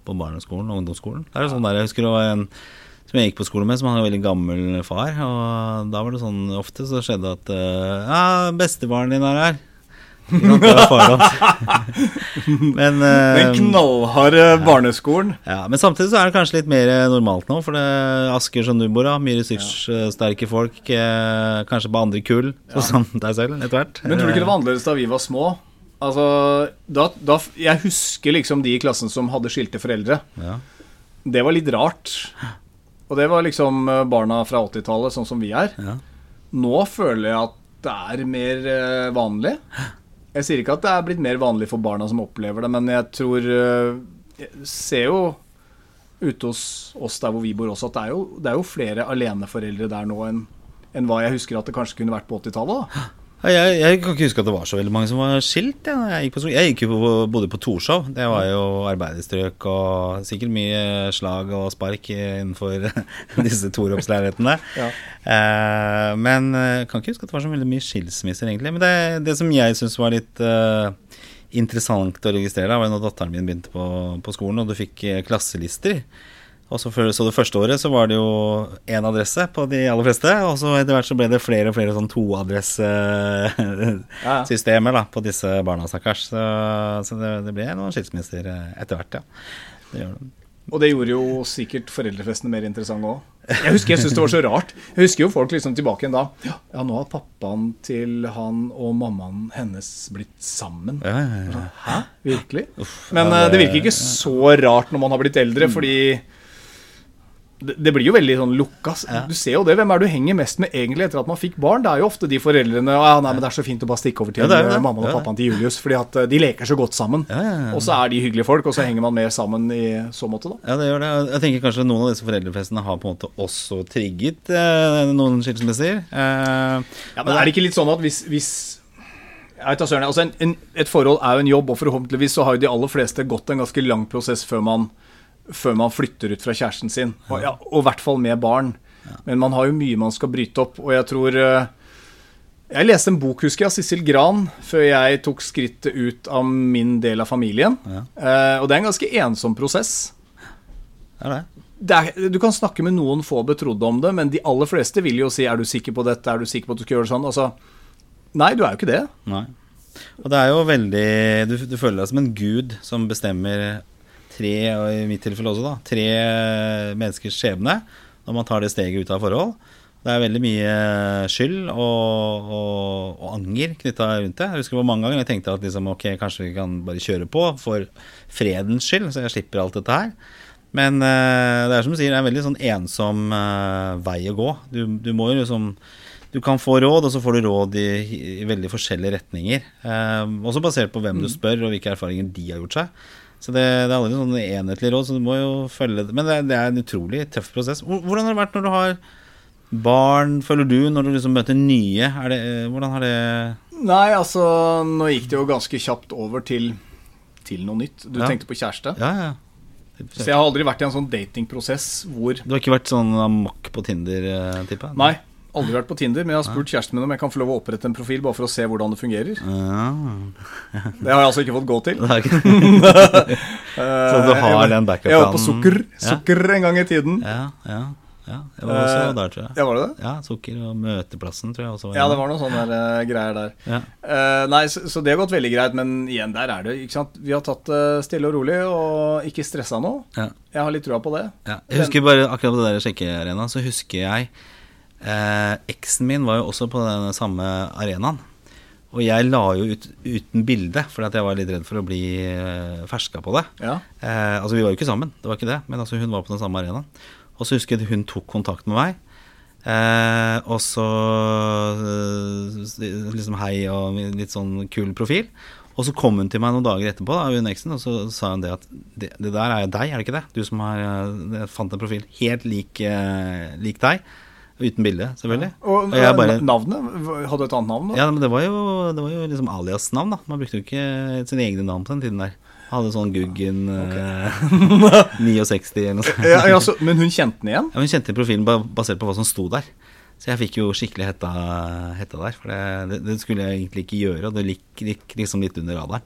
på barneskolen og ungdomsskolen. Det er jo sånn der, Jeg husker det var en som jeg gikk på skole med, som hadde en veldig gammel far. Og da var det sånn ofte så skjedde at Ja, bestefaren din er her. Men uh, Den knallharde barneskolen. ja, Men samtidig så er det kanskje litt mer normalt nå. For det er Asker som du bor, da. Mye ressurssterke folk. Eh, kanskje på andre kull, sånn som deg selv, etter hvert. Men tror du ikke det var annerledes da vi var små? Altså, da, da, Jeg husker liksom de i klassen som hadde skilte foreldre. Ja. Det var litt rart. Og det var liksom eh, barna fra 80-tallet, sånn som vi er. Ja. Nå føler jeg at det er mer eh, vanlig. Jeg sier ikke at det er blitt mer vanlig for barna som opplever det, men jeg tror eh, Jeg ser jo ute hos oss der hvor vi bor også, at det er jo, det er jo flere aleneforeldre der nå enn enn hva jeg husker at det kanskje kunne vært på 80-tallet. Da. Jeg, jeg kan ikke huske at det var så veldig mange som var skilt. Ja, jeg, gikk på jeg gikk på, bodde på Torshov. Det var jo arbeiderstrøk og sikkert mye slag og spark innenfor disse Torhoppsleilighetene. Ja. Eh, men jeg kan ikke huske at det var så veldig mye skilsmisser, egentlig. Men det, det som jeg syns var litt eh, interessant å registrere, da, var når datteren min begynte på, på skolen, og du fikk eh, klasselister. Og så, for, så det første året så var det jo én adresse på de aller fleste, og så etter hvert så ble det flere og flere sånn toadressesystemer da, på disse barna, stakkars. Så, så det, det ble noen skilsmisser eh, etter hvert, ja. Det gjør det. Og det gjorde jo sikkert foreldrefestene mer interessante òg. Jeg husker jeg syntes det var så rart. Jeg husker jo folk liksom tilbake igjen da. Ja, nå har pappaen til han og mammaen hennes blitt sammen. Ja, ja, ja. Hæ? Virkelig? Uff, Men ja, eh, det det- virker ikke så rart når man har blitt eldre, fordi det, blir jo veldig sånn lukka. Du ser jo det. Hvem er det du henger mest med egentlig etter at man fikk barn? Det er jo ofte de foreldrene ja, nei, men Det er så fint å bare stikke over til Ja, det det. mammaen og pappaen til Julius, fordi at eh, de leker så godt sammen. Ja, ja. Og så er de hyggelige folk, og så henger man mer sammen i så måte, da. Ja, det gjør det. Jeg tenker kanskje noen av disse foreldrefestene har på en måte også trigget eh, noen skilsmisser. Eh, Ja, men er det ikke litt sånn at hvis, hvis altså en, en, Et forhold er jo en jobb, og forhåpentligvis så har jo de aller fleste gått en ganske lang prosess før man, før man flytter ut fra kjæresten sin. Og, ja, og i hvert fall med barn. Men man har jo mye man skal bryte opp, og jeg tror eh, Jeg leste en bok, husker jeg, av Sissel Gran før jeg tok skrittet ut av min del av familien. Ja. Eh, og det er en ganske ensom prosess. er det? det er, Du kan snakke med noen få betrodde om det, men de aller fleste vil jo si 'er du sikker på dette', 'er du sikker på at du skal gjøre det sånn'? Altså, nei, du er jo ikke det. Nei. Og det er jo veldig Du, du føler deg som en gud som bestemmer tre, og i mitt tilfelle også, da, tre menneskers skjebne når man tar det steget ut av forhold. Det er veldig mye skyld og, og, og anger knytta rundt det. Jeg husker hvor mange ganger jeg tenkte at liksom, ok, kanskje vi kan bare kjøre på for fredens skyld, så jeg slipper alt dette her. Men eh, det er som du sier, det er en veldig sånn ensom eh, vei å gå. Du, du må jo liksom Du kan få råd, og så får du råd i, i veldig forskjellige retninger. Eh, også basert på hvem du spør, og hvilke erfaringer de har gjort seg. Så det, det er aldri sånn enhetlig råd, så du må jo følge det. Men det, det er en utrolig tøff prosess. Hvordan har det vært når du har barn, føler du, når du liksom møter nye? Det, hvordan har det Nei, altså, nå gikk det jo ganske kjapt over til, til noe nytt. Du Ja. tenkte på kjæreste. Ja, ja. Så jeg har aldri vært i en sånn datingprosess hvor Du har ikke vært sånn amok på Tinder-tippa? tipper jeg? Nei, aldri vært på Tinder, men jeg har spurt kjæresten min om jeg kan få lov å opprette en profil bare for å se hvordan det fungerer. Ja. Det har jeg altså ikke fått gå til. Ikke Så du har den backup-planen? Jeg var på sukker, sukker en gang i tiden. Ja, ja, ja. Jeg var også Eh, der, tror jeg. Ja, var det det? Ja, Sukker og Møteplassen, tror jeg også Ja, det var noen sånne der, eh, greier der. Ja. Uh, nei, så, så det har gått veldig greit, men igjen, der er det, ikke sant. Vi har tatt det stille og rolig og ikke stressa nå. Ja. Jeg har litt trua på det. Ja. Jeg husker bare akkurat på det der sjekkearena, så husker jeg eh, Eksen min var jo også på den samme arenaen. Og jeg la jo ut uten bilde, fordi jeg var litt redd for å bli eh, ferska på det. Ja. Eh, altså Vi var jo ikke sammen, det var ikke det, men altså hun var på den samme arenaen. Og så husker jeg hun tok kontakt med meg. Eh, og så eh, liksom hei og litt sånn kul profil. Og så kom hun til meg noen dager etterpå, da, hun eksen, og så sa hun det at det, det der er jo deg, er det ikke det? Du som har eh, fant en profil helt lik, eh, lik deg. Uten bilde, selvfølgelig. Og, Og jeg bare- navnet? Hadde du et annet navn? da? Ja, men det var jo, det var jo liksom alias-navn, da. Man brukte jo ikke sine egne navn på den tiden der. Hadde sånn Guggen okay. 69 eller noe sånt. Ja, ja, så, men hun kjente den igjen? Ja, Hun kjente profilen basert på hva som sto der. Så jeg fikk jo skikkelig hetta, hetta der. For det, det, skulle jeg egentlig ikke gjøre, og det gikk liksom litt under radaren.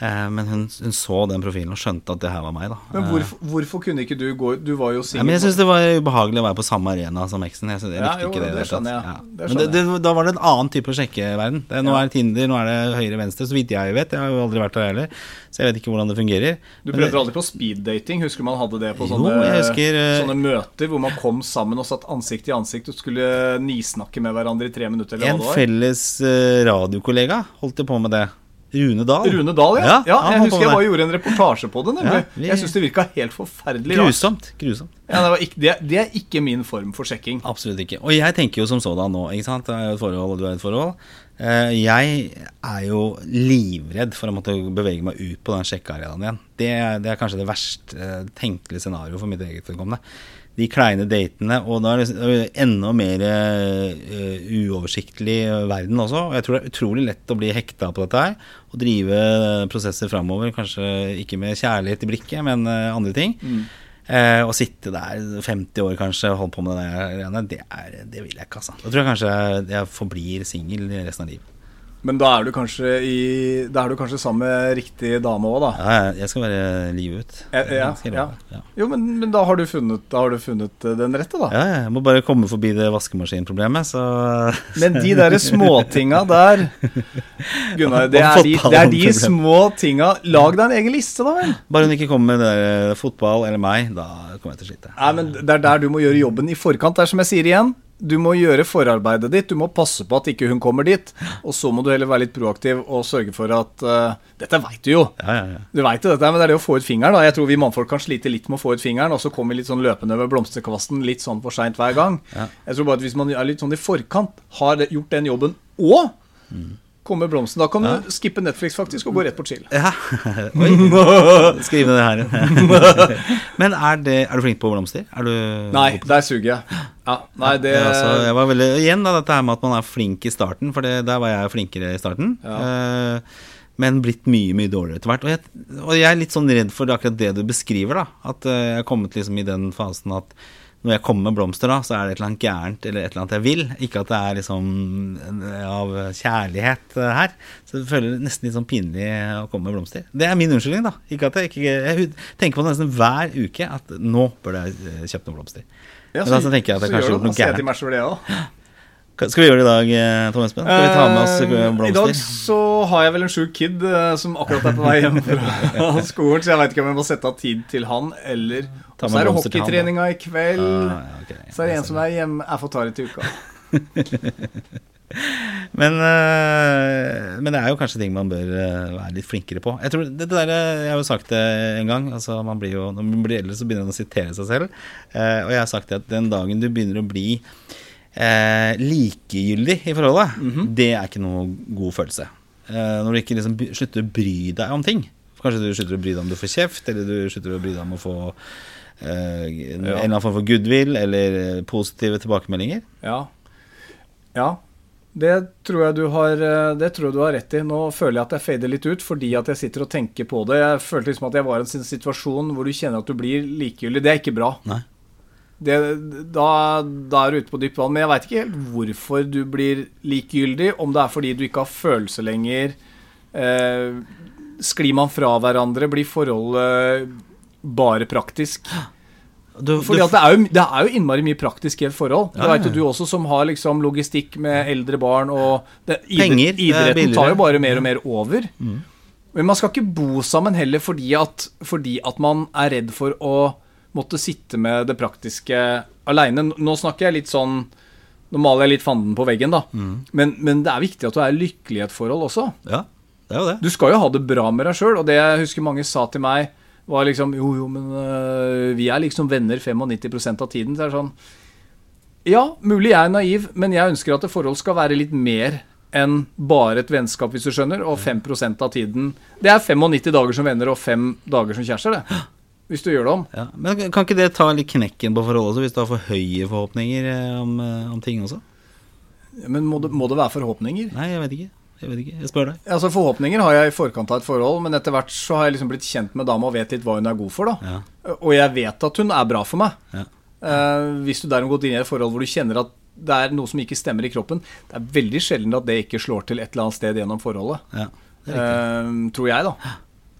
Eh, men hun, hun så den profilen og skjønte at det her var meg, da. Men hvorfor, hvorfor kunne ikke du gå Du var jo Ja, singel. men jeg syns det var ubehagelig å være på samme arena som eksen. Jeg, synes- jeg Ja, likte jo, ikke det. det skjønner jeg. Ja. Det Men det, da var det en annen type sjekkeverden. Det, nå Ja. er det Tinder, nå er det høyre-venstre, så vidt jeg vet. Jeg har jo aldri vært der heller, så jeg vet ikke hvordan det fungerer. Du prøvde aldri på speeddating? Husker man hadde det på sånne, jo, husker, eh, sånne møter hvor man kom sammen og satt ansikt til ansikt og skulle nisnakke med hverandre i tre minutter? Eller En felles eh, radiokollega holdt jo på med det. Rune Dahl. Rune Dahl, ja. Ja, ja, jeg husker jeg bare gjorde en reportasje på det. Ja, vi- Jeg syns det virka helt forferdelig. Grusomt. grusomt. Ja, det, var ikke, det, det er ikke min form for sjekking. Absolutt ikke. Og jeg tenker jo som sådan nå, ikke sant. Jeg er et forhold, og du er et forhold. Eh, Jeg er jo livredd for å måtte bevege meg ut på den sjekkearenaen igjen. Det, det er kanskje det verst eh, tenkelige scenarioet for mitt eget vedkommende. De kleine datene, og da er det enda mer uh, uoversiktlig verden også. Og jeg tror det er utrolig lett å bli hekta på dette her, og drive prosesser framover. Kanskje ikke med kjærlighet i blikket, men uh, andre ting. Eh, å sitte der 50 år kanskje og holde på med det der det, er, det vil jeg ikke, altså. Da tror jeg kanskje jeg forblir singel resten av livet. Men da er du kanskje, i, er du kanskje sammen med riktig dame òg, da. Ja, jeg- skal være livet ut. Ja, ja, ja. Jo, men, men da, har du funnet, da har du funnet eh, den rette, da. Ja, ja, jeg må bare komme forbi det vaskemaskinproblemet, så Men de derre småtinga der Gunnar, det er, de, det er de små tinga Lag deg en egen liste, da vel. Bare hun ikke kommer med der fotball eller meg, da kommer jeg til å slite. Nei, men Det er der du må gjøre jobben i forkant. Det er som jeg sier igjen. Du må gjøre forarbeidet ditt. Du må passe på at ikke hun kommer dit. Og så må du heller være litt proaktiv og sørge for at uh, Dette veit du jo. Ja, ja, ja. Du vet jo dette, men det er det å få ut fingeren. da Jeg tror vi mannfolk kan slite litt med å få ut fingeren, og så kommer vi litt sånn løpende med blomsterkvasten litt sånn for seint hver gang. Jeg tror bare at Hvis man er litt sånn i forkant, har gjort den jobben, og kommer blomsten, da kan du skippe Netflix faktisk og gå rett på chill. Ja. Oi. Skriv ned det her. Men er, det, er du flink på blomster? Er du Nei, der suger jeg. Ja, nei, det Ja, altså, jeg var veldig, igjen da, dette her med at man er flink i starten, for det, der var jeg flinkere i starten. Uh, men blitt mye, mye dårligere etter hvert. Og jeg, og jeg er litt sånn redd for akkurat det du beskriver, da. At eh, jeg er kommet liksom i den fasen at når jeg kommer med blomster, da, så er det et eller annet gærent eller et eller annet jeg vil. Ikke at det er liksom av kjærlighet eh, her. Så jeg føler det nesten litt sånn pinlig å komme med blomster. Det er min unnskyldning, da. Ikke at jeg, ikke, jeg tenker på det nesten hver uke at nå burde jeg eh, kjøpt noen blomster. Ja, Men da så tenker jeg at jeg kanskje gjør det noe gærent. Skal vi gjøre det i dag, eh, Tom Espen? Skal vi ta med oss eh, Eh, I dag så har jeg vel en sjuk kid eh, som akkurat er på vei hjem fra skolen, så jeg veit ikke om jeg må sette av tid til han, eller Så er det hockeytreninga i kveld. Ah, okay. Så er det en som er hjemme Jeg får ta det til uka. Men, øh, men det er jo kanskje ting man bør øh, være litt flinkere på. Jeg tror det, det der, øh, jeg har jo sagt det en gang. Altså man blir jo, Når man blir eldre, så begynner man å sitere seg selv. Eh, og jeg har sagt det at den dagen du begynner å bli eh, likegyldig i forholdet, det er ikke noe god følelse. Eh, når du ikke liksom slutter å bry deg om ting. Kanskje du slutter å bry deg om du får kjeft, eller du slutter å bry deg om å få eh, en eller annen form for goodwill eller eh, positive tilbakemeldinger. Ja. ja. Det tror, jeg du har, eh, det tror jeg du har rett i. Nå føler jeg at jeg fader litt ut fordi at jeg sitter og tenker på det. Jeg følte liksom at jeg var i en situasjon hvor du kjenner at du blir likegyldig. Det er ikke bra. Nei. Det, da, da er du ute på dypt vann. Men jeg veit ikke helt hvorfor du blir likegyldig. Om det er fordi du ikke har følelse lenger. Eh, sklir man fra hverandre? Blir forholdet bare praktisk? Du, Fordi du- at det er, jo, det er jo innmari mye praktisk i et forhold. Det Ja, vet ja. jo du også, som har liksom logistikk med eldre barn og det, Penger, det er Idretten tar jo bare mer og mer over. Men man skal ikke bo sammen heller fordi at, fordi at man er redd for å måtte sitte med det praktiske aleine. Nå snakker jeg litt sånn Nå maler jeg litt fanden på veggen, da. Men, men det er viktig at du er lykkelig i et forhold også. Ja, det er jo det. Du skal jo ha det bra med deg sjøl, og det jeg husker mange sa til meg, var liksom Jo, jo, men øh, vi er liksom venner 95% av tiden. Så er det sånn Ja, mulig jeg er naiv, men jeg ønsker at et forhold skal være litt mer enn bare et vennskap, hvis du skjønner, og 5% av tiden Det er 95 dager som venner og 5 dager som kjærester, det. Hvis du gjør det om. Ja, men kan ikke det ta litt knekken på forholdet også, hvis du har for høye forhåpninger eh, om, eh, om ting også? Men må det, må det være forhåpninger? Nei, jeg vet ikke. Jeg vet ikke, jeg spør deg. Altså Forhåpninger har jeg i forkant av et forhold, men etter hvert så har jeg liksom blitt kjent med dama og vet litt hva hun er god for. da Ja. Og jeg vet at hun er bra for meg. Ja. Eh, hvis du derimot går inn i et forhold hvor du kjenner at det er noe som ikke stemmer i kroppen, det er veldig sjelden at det ikke slår til et eller annet sted gjennom forholdet. Ja. Eh, tror jeg, da.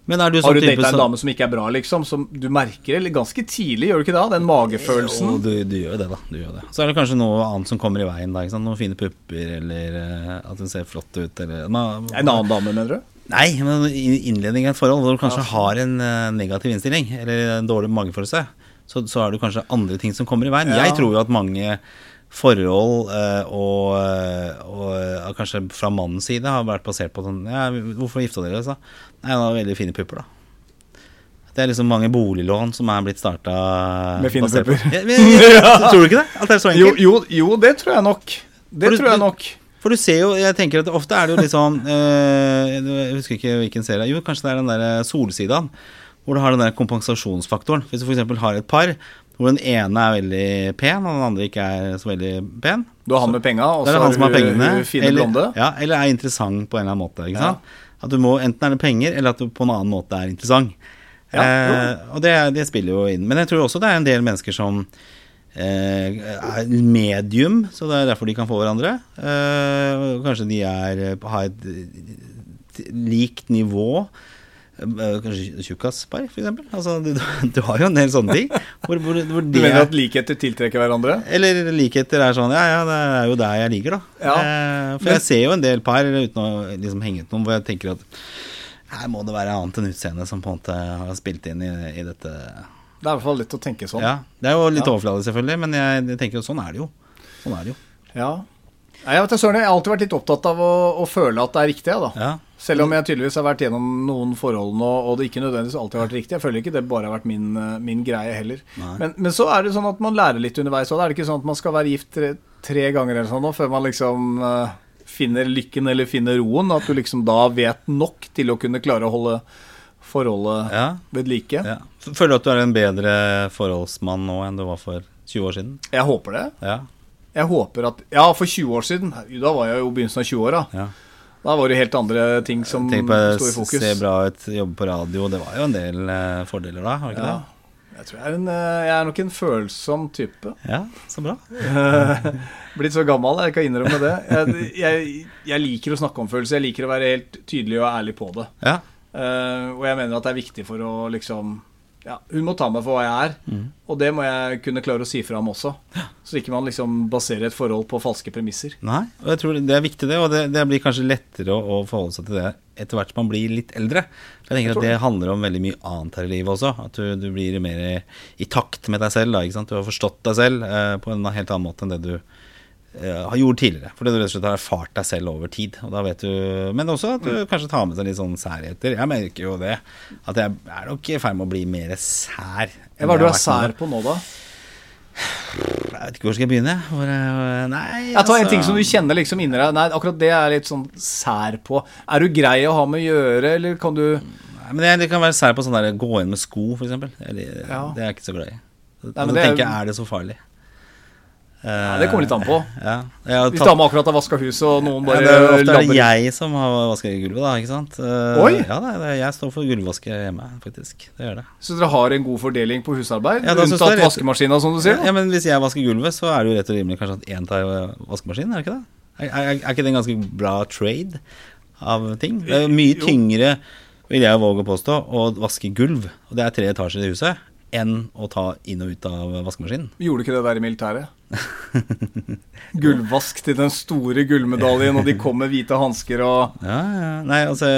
Men er du Har sånn du type data en som dame som ikke er bra, liksom, som du merker det ganske tidlig, gjør du ikke det? Den magefølelsen. Jo, du, du gjør jo det, da. Du gjør det. Så er det kanskje noe annet som kommer i veien. da, ikke sant? Noen fine pupper, eller eh, at hun ser flott ut, eller Ma- En annen dame, mener du? Nei, men i innledning i et forhold hvor du kanskje har en eh, negativ innstilling, eller en dårlig magefølelse, så, så er det kanskje andre ting som kommer i veien. Ja. Jeg tror jo at mange forhold eh, og, eh, og eh, kanskje fra mannens side har vært basert på sånn ja, Hvorfor gifta dere dere? Nei, hun har veldig fine pupper, da. Det er liksom mange boliglån som er blitt starta Med fine pupper. Ja, Tror du ikke det? At det er så Jo, enkelt? jo, jo, det tror jeg nok. Det du- tror jeg nok. For du ser jo, jeg tenker at ofte er det jo litt sånn eh, Jeg husker ikke hvilken serie Jo, kanskje det er den der Solsidaen. Hvor du har den der kompensasjonsfaktoren Hvis du eksempel har et par Hvor den ene er veldig pen Og den andre ikke er så veldig pen Du har han med penga, og så han som har du pengene fine eller, blonde. ja, eller er interessant på en eller annen måte Ja. At du må, enten er det penger Eller at du på en annen måte er interessant Ja, eh, Og det, det spiller jo inn Men jeg tror også det er en del mennesker som eh, er medium, så det er derfor de kan få hverandre. Eh, kanskje de er, har et eh, likt nivå. Eh, Kanskje tjukkaspar, for eksempel. Altså, du, du har jo en del sånne ting. Hvor, hvor, hvor Du mener er, at likheter tiltrekker hverandre? eller likheter er sånn Ja, ja, det er jo der jeg liker, da. Ja. Eh, for Men- jeg ser jo en del par, uten å liksom henge ut noen, hvor jeg tenker at her må det være annet enn utseende som på en måte har spilt inn i, i dette. Det er i hvert fall litt å tenke sånn. Ja, Det er jo litt Ja. overfladisk, selvfølgelig, men jeg, jeg tenker jo sånn er det jo. Sånn er det jo. Ja. Jeg vet jeg har alltid vært litt opptatt av å, å føle at det er riktig. jeg, Da. Ja. Selv om jeg tydeligvis har vært gjennom noen forhold nå, og det ikke nødvendigvis alltid har vært riktig. Jeg føler ikke det bare har vært min, eh, min greie heller. Men, men så er det sånn at man lærer litt underveis òg. Er det ikke sånn at man skal være gift tre, tre ganger eller sånn nå, før man liksom uh, finner lykken eller finner roen? At du liksom da vet nok til å kunne klare å holde forholdet Ja, ved like? ja. Føler du at du er en bedre forholdsmann nå enn du var for 20 år siden? Jeg håper det. Ja. Jeg håper at Ja, for 20 år siden. Da var jeg jo i begynnelsen av 20-åra. ja. Da var det helt andre ting som sto i fokus. se bra ut, jobbe på radio. Det var jo en del eh, fordeler da, var det ikke Ja. det? Jeg tror jeg er, en, eh, jeg er nok en følsom type. Ja, så bra. Blitt så gammel, jeg kan innrømme det. Jeg, jeg, jeg liker å snakke om følelser. Jeg liker å være helt tydelig og ærlig på det. Ja. Uh, og jeg mener at det er viktig for å liksom ja, Hun må ta meg for hva jeg er, Mm. og det må jeg kunne klare å si fra om også. Så ikke man liksom baserer et forhold på falske premisser. Nei, og jeg tror det er viktig det, og det, det blir kanskje lettere å, å forholde seg til det etter hvert som man blir litt eldre. Jeg tenker Jeg at det handler om veldig mye annet her i livet også. At du, du blir mer i, i takt med deg selv. Da? Du har forstått deg selv eh, på en helt annen måte enn det du har gjort tidligere. Fordi du rett og slett har erfart deg selv over tid. Og da vet du, men også at du kanskje tar med seg litt sånn særheter. Jeg merker jo det. At jeg er nok i ferd med å bli mer sær. Hva er du er sær på nå, da? Jeg vet ikke hvor skal jeg begynne. Hvor, eh, nei, Jeg tar en altså- ting som du kjenner liksom inni deg. Nei, akkurat det er litt sånn sær på. Er du grei å ha med å gjøre, eller kan du Nei, men det, det kan være sær på sånn der gå inn med sko, eksempel. Ja. Det er jeg ikke så glad i. men men det er- tenker jeg, er det så farlig? Nei, det kommer litt an på. Ja. Tatt... Hvis dama akkurat har vaska huset, og noen ja, det er, ofte er det jeg som har vaska gulvet, da, ikke sant? Eh, Oi! Ja, det er, det jeg står for gulvvaske hjemme, faktisk. Det gjør det. Så dere har en god fordeling på husarbeid? Ja, unntatt rett- vaskemaskina, som du sier? Ja, men hvis jeg vasker gulvet, så er det jo rett og rimelig kanskje at én tar eh, vaskemaskinen, er det ikke det? Er, er, er ikke det en ganske bra trade av ting? Det er mye tyngre, vil jeg våge å påstå, å vaske gulv, og det er tre etasjer i huset, enn å ta inn og ut av vaskemaskinen. Gjorde du ikke det der i militæret? Gullvask til den store gullmedaljen, og de kom med hvite hansker og Ja, ja. Nei, altså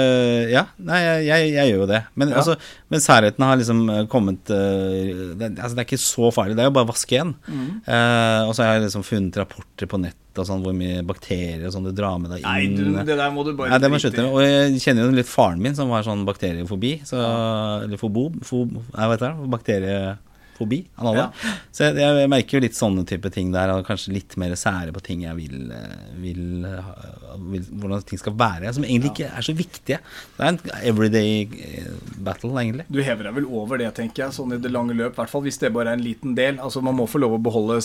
Ja, nei, jeg, jeg, jeg gjør jo det. Men, Ja. altså, men særheten har liksom eh, kommet eh, det, altså, det er ikke så farlig. Det er jo bare å vaske igjen. Mm. Eh, og så har jeg liksom funnet rapporter på nett og sånn, hvor mye bakterier og sånn du drar med deg Nei, inn. du, det der må du bare Nei, det må slutte med. Og jeg kjenner jo litt faren min, som har sånn bakteriefobi. Så, Eller fobob, fob, Nei, hva heter det? Bakteriefobi. Hadde. Ja. Så jeg, jeg merker jo litt sånne type ting der, og kanskje litt mer sære på ting jeg vil, vil, vil Hvordan ting skal være, som egentlig ikke er så viktige. Det er en everyday eh, battle, egentlig. Du hever deg vel over det, tenker jeg, sånn i det lange løp. I hvert fall hvis det bare er en liten del. Altså Man må få lov å beholde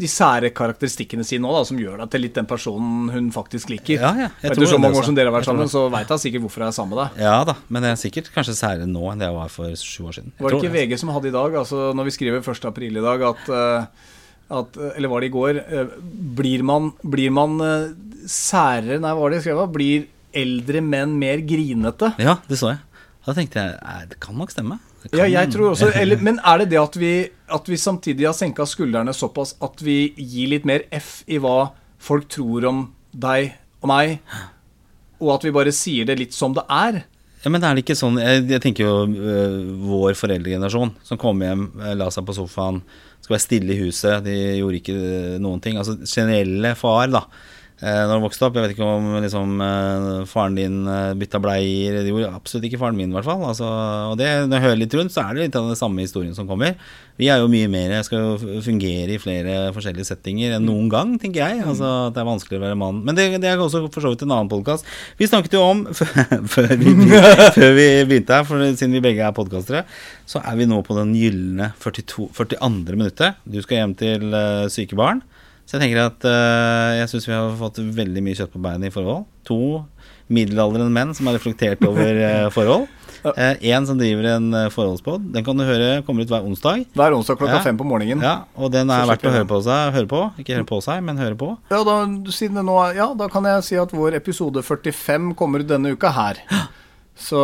de sære karakteristikkene sine òg, som gjør deg til litt den personen hun faktisk liker. Ja, ja, jeg tror Etter så mange år som dere har vært sammen, så veit jeg sikkert hvorfor jeg er sammen med deg. Ja da, men det er sikkert kanskje særere nå enn det jeg var for sju år siden. Jeg Var det tror ikke VG som hadde i dag, altså når vi skriver 1. april i dag, at, eh, at eh, Eller var det i går? eh, Blir man, blir man særere Nei, hva var det jeg skrev? Blir eldre menn mer grinete? Ja, det så jeg. Da tenkte jeg det kan nok stemme. Kan... Ja, jeg tror også eller, Men er det det at vi, at vi samtidig har senka skuldrene såpass at vi gir litt mer F i hva folk tror om deg og meg, og at vi bare sier det litt som det er? Ja, men er det ikke sånn Jeg, jeg tenker jo øh, vår foreldregenerasjon som kom hjem, øh, la seg på sofaen, skal være stille i huset, de gjorde ikke øh, noen ting. Altså generelle far, da. Eh, når han vokste opp, jeg vet ikke om liksom, øh, faren din øh, bytta bleier Det gjorde absolutt ikke faren min, i hvert fall. Altså, og det, når jeg hører litt rundt, så er det litt av den samme historien som kommer. Vi er jo mye mer skal jo fungere i flere forskjellige settinger enn noen gang, tenker jeg. Altså at det er vanskelig å være mann. Men det, det er også for så vidt en annen podkast. Vi snakket jo om før vi, før vi begynte her, for siden vi begge er podkastere, så er vi nå på den gylne 42, 42. minuttet. Du skal hjem til uh, syke barn. Så jeg tenker at uh, jeg syns vi har fått veldig mye kjøtt på beinet i forhold. To middelaldrende menn som har reflektert over eh, forhold. Én som driver en uh, forholdspod. Den kan du høre kommer ut hver onsdag. Hver onsdag klokka Ja. fem på morgenen. Ja, Og den er verdt å høre på seg. Høre på. Ikke høre på seg, men høre på. Ja, da, nå ja, da kan jeg si at vår episode 45 kommer denne uka her. Så,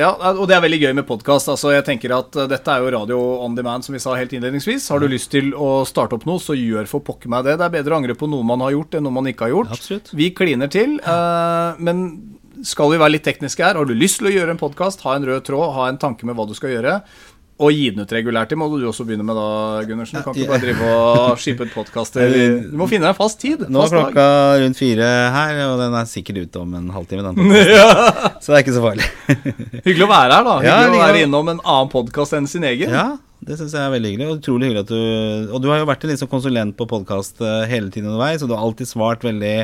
ja, Og det er veldig gøy med podkast. Altså, jeg tenker at eh, dette er jo radio on demand, som vi sa helt innledningsvis. Har du lyst til å starte opp noe, så gjør for pokker meg det. Det er bedre å angre på noe man har gjort, enn noe man ikke har gjort. Absolutt. Vi kliner til. Uh, men skal vi være litt tekniske her, har du lyst til å gjøre en podkast, ha en rød tråd, ha en tanke med hva du skal gjøre, og gi den ut regulært. Må du også begynne med da, Gundersen. Du kan ikke bare drive og skippe ut podkaster. Du må finne deg en fast tid. Nå er klokka dag. rundt fire her, og den er sikkert ute om en halvtime. Den podcasten. Så det er ikke så farlig. Hyggelig å være her, da. Ja, Hyggelig å være innom en annen podkast enn sin egen. Ja, det syns jeg er veldig hyggelig. Og utrolig hyggelig at du Og du har jo vært en liksom konsulent på podkast hele tiden underveis, og du har alltid svart veldig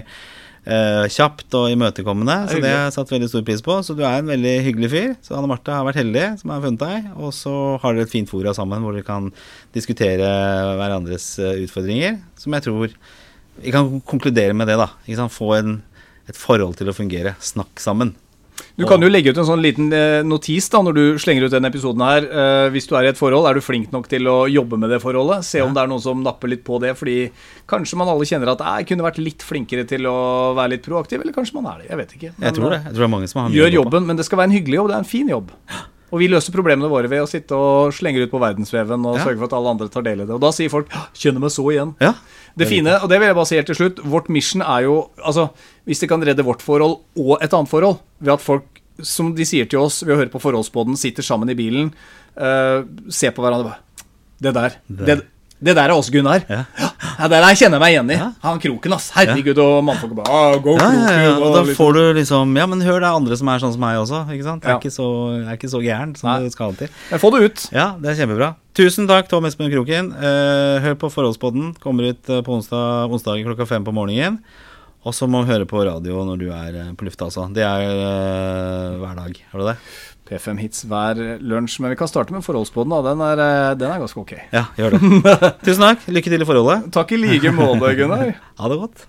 eh, kjapt og imøtekommende, så det har jeg satt veldig stor pris på. Så du er en veldig hyggelig fyr. Så Anne Marte har vært heldig som har funnet deg. Og så har dere et fint fora sammen hvor dere kan diskutere hverandres eh, utfordringer, som jeg tror Vi kan konkludere med det, da. Få en, et forhold til å fungere. Snakk sammen. Du kan jo legge ut en sånn liten eh, notis da når du slenger ut denne episoden her. Eh, hvis du er i et forhold, er du flink nok til å jobbe med det forholdet? Se om det er noen som napper litt på det, fordi kanskje man alle kjenner at jeg kunne vært litt flinkere til å være litt proaktiv, eller kanskje man er det. Jeg vet ikke. jeg tror det. Jeg tror det er mange som har mye Gjør jobben, men det skal være en hyggelig jobb. Det er en fin jobb. Og vi løser problemene våre ved å sitte og slenge ut på verdensveven og Ja. sørge for at alle andre tar del i det. Og da sier folk 'kjenner meg så igjen'. Ja. Det fine, og det vil jeg bare si helt til slutt, vårt mission er jo Altså, hvis det kan redde vårt forhold og et annet forhold, ved at folk, som de sier til oss ved å høre på forholdsbåten, sitter sammen i bilen, uh, ser på hverandre bare Det der. Det, det der er oss, Gunnar. Ja. Ja, det der kjenner jeg meg igjen i. Han kroken, ass. Herregud, og mannfolk bare ah, Go Ja, kroken. ja, ja, og da får du liksom Ja, men hør, det er andre som er sånn som meg også. Ikke sant? Jeg er ikke så, jeg er ikke så gæren som Nei. det skal til. Men Få det ut. Ja, det er kjempebra. Tusen takk, Tom Espen Kroken. Eh, hør på Forholdspodden. Kommer ut eh, på onsdag, onsdag klokka fem på morgenen. Og så må du høre på radio når du er eh, på lufta, altså. Det er hver dag. Har du det? P5 Hits hver lunsj. Men vi kan starte med forholdsbåten. Den er, eh, den er ganske ok. Ja, gjør det. Tusen takk. Lykke til i forholdet. Takk i like måte, Gunnar. Ha det godt.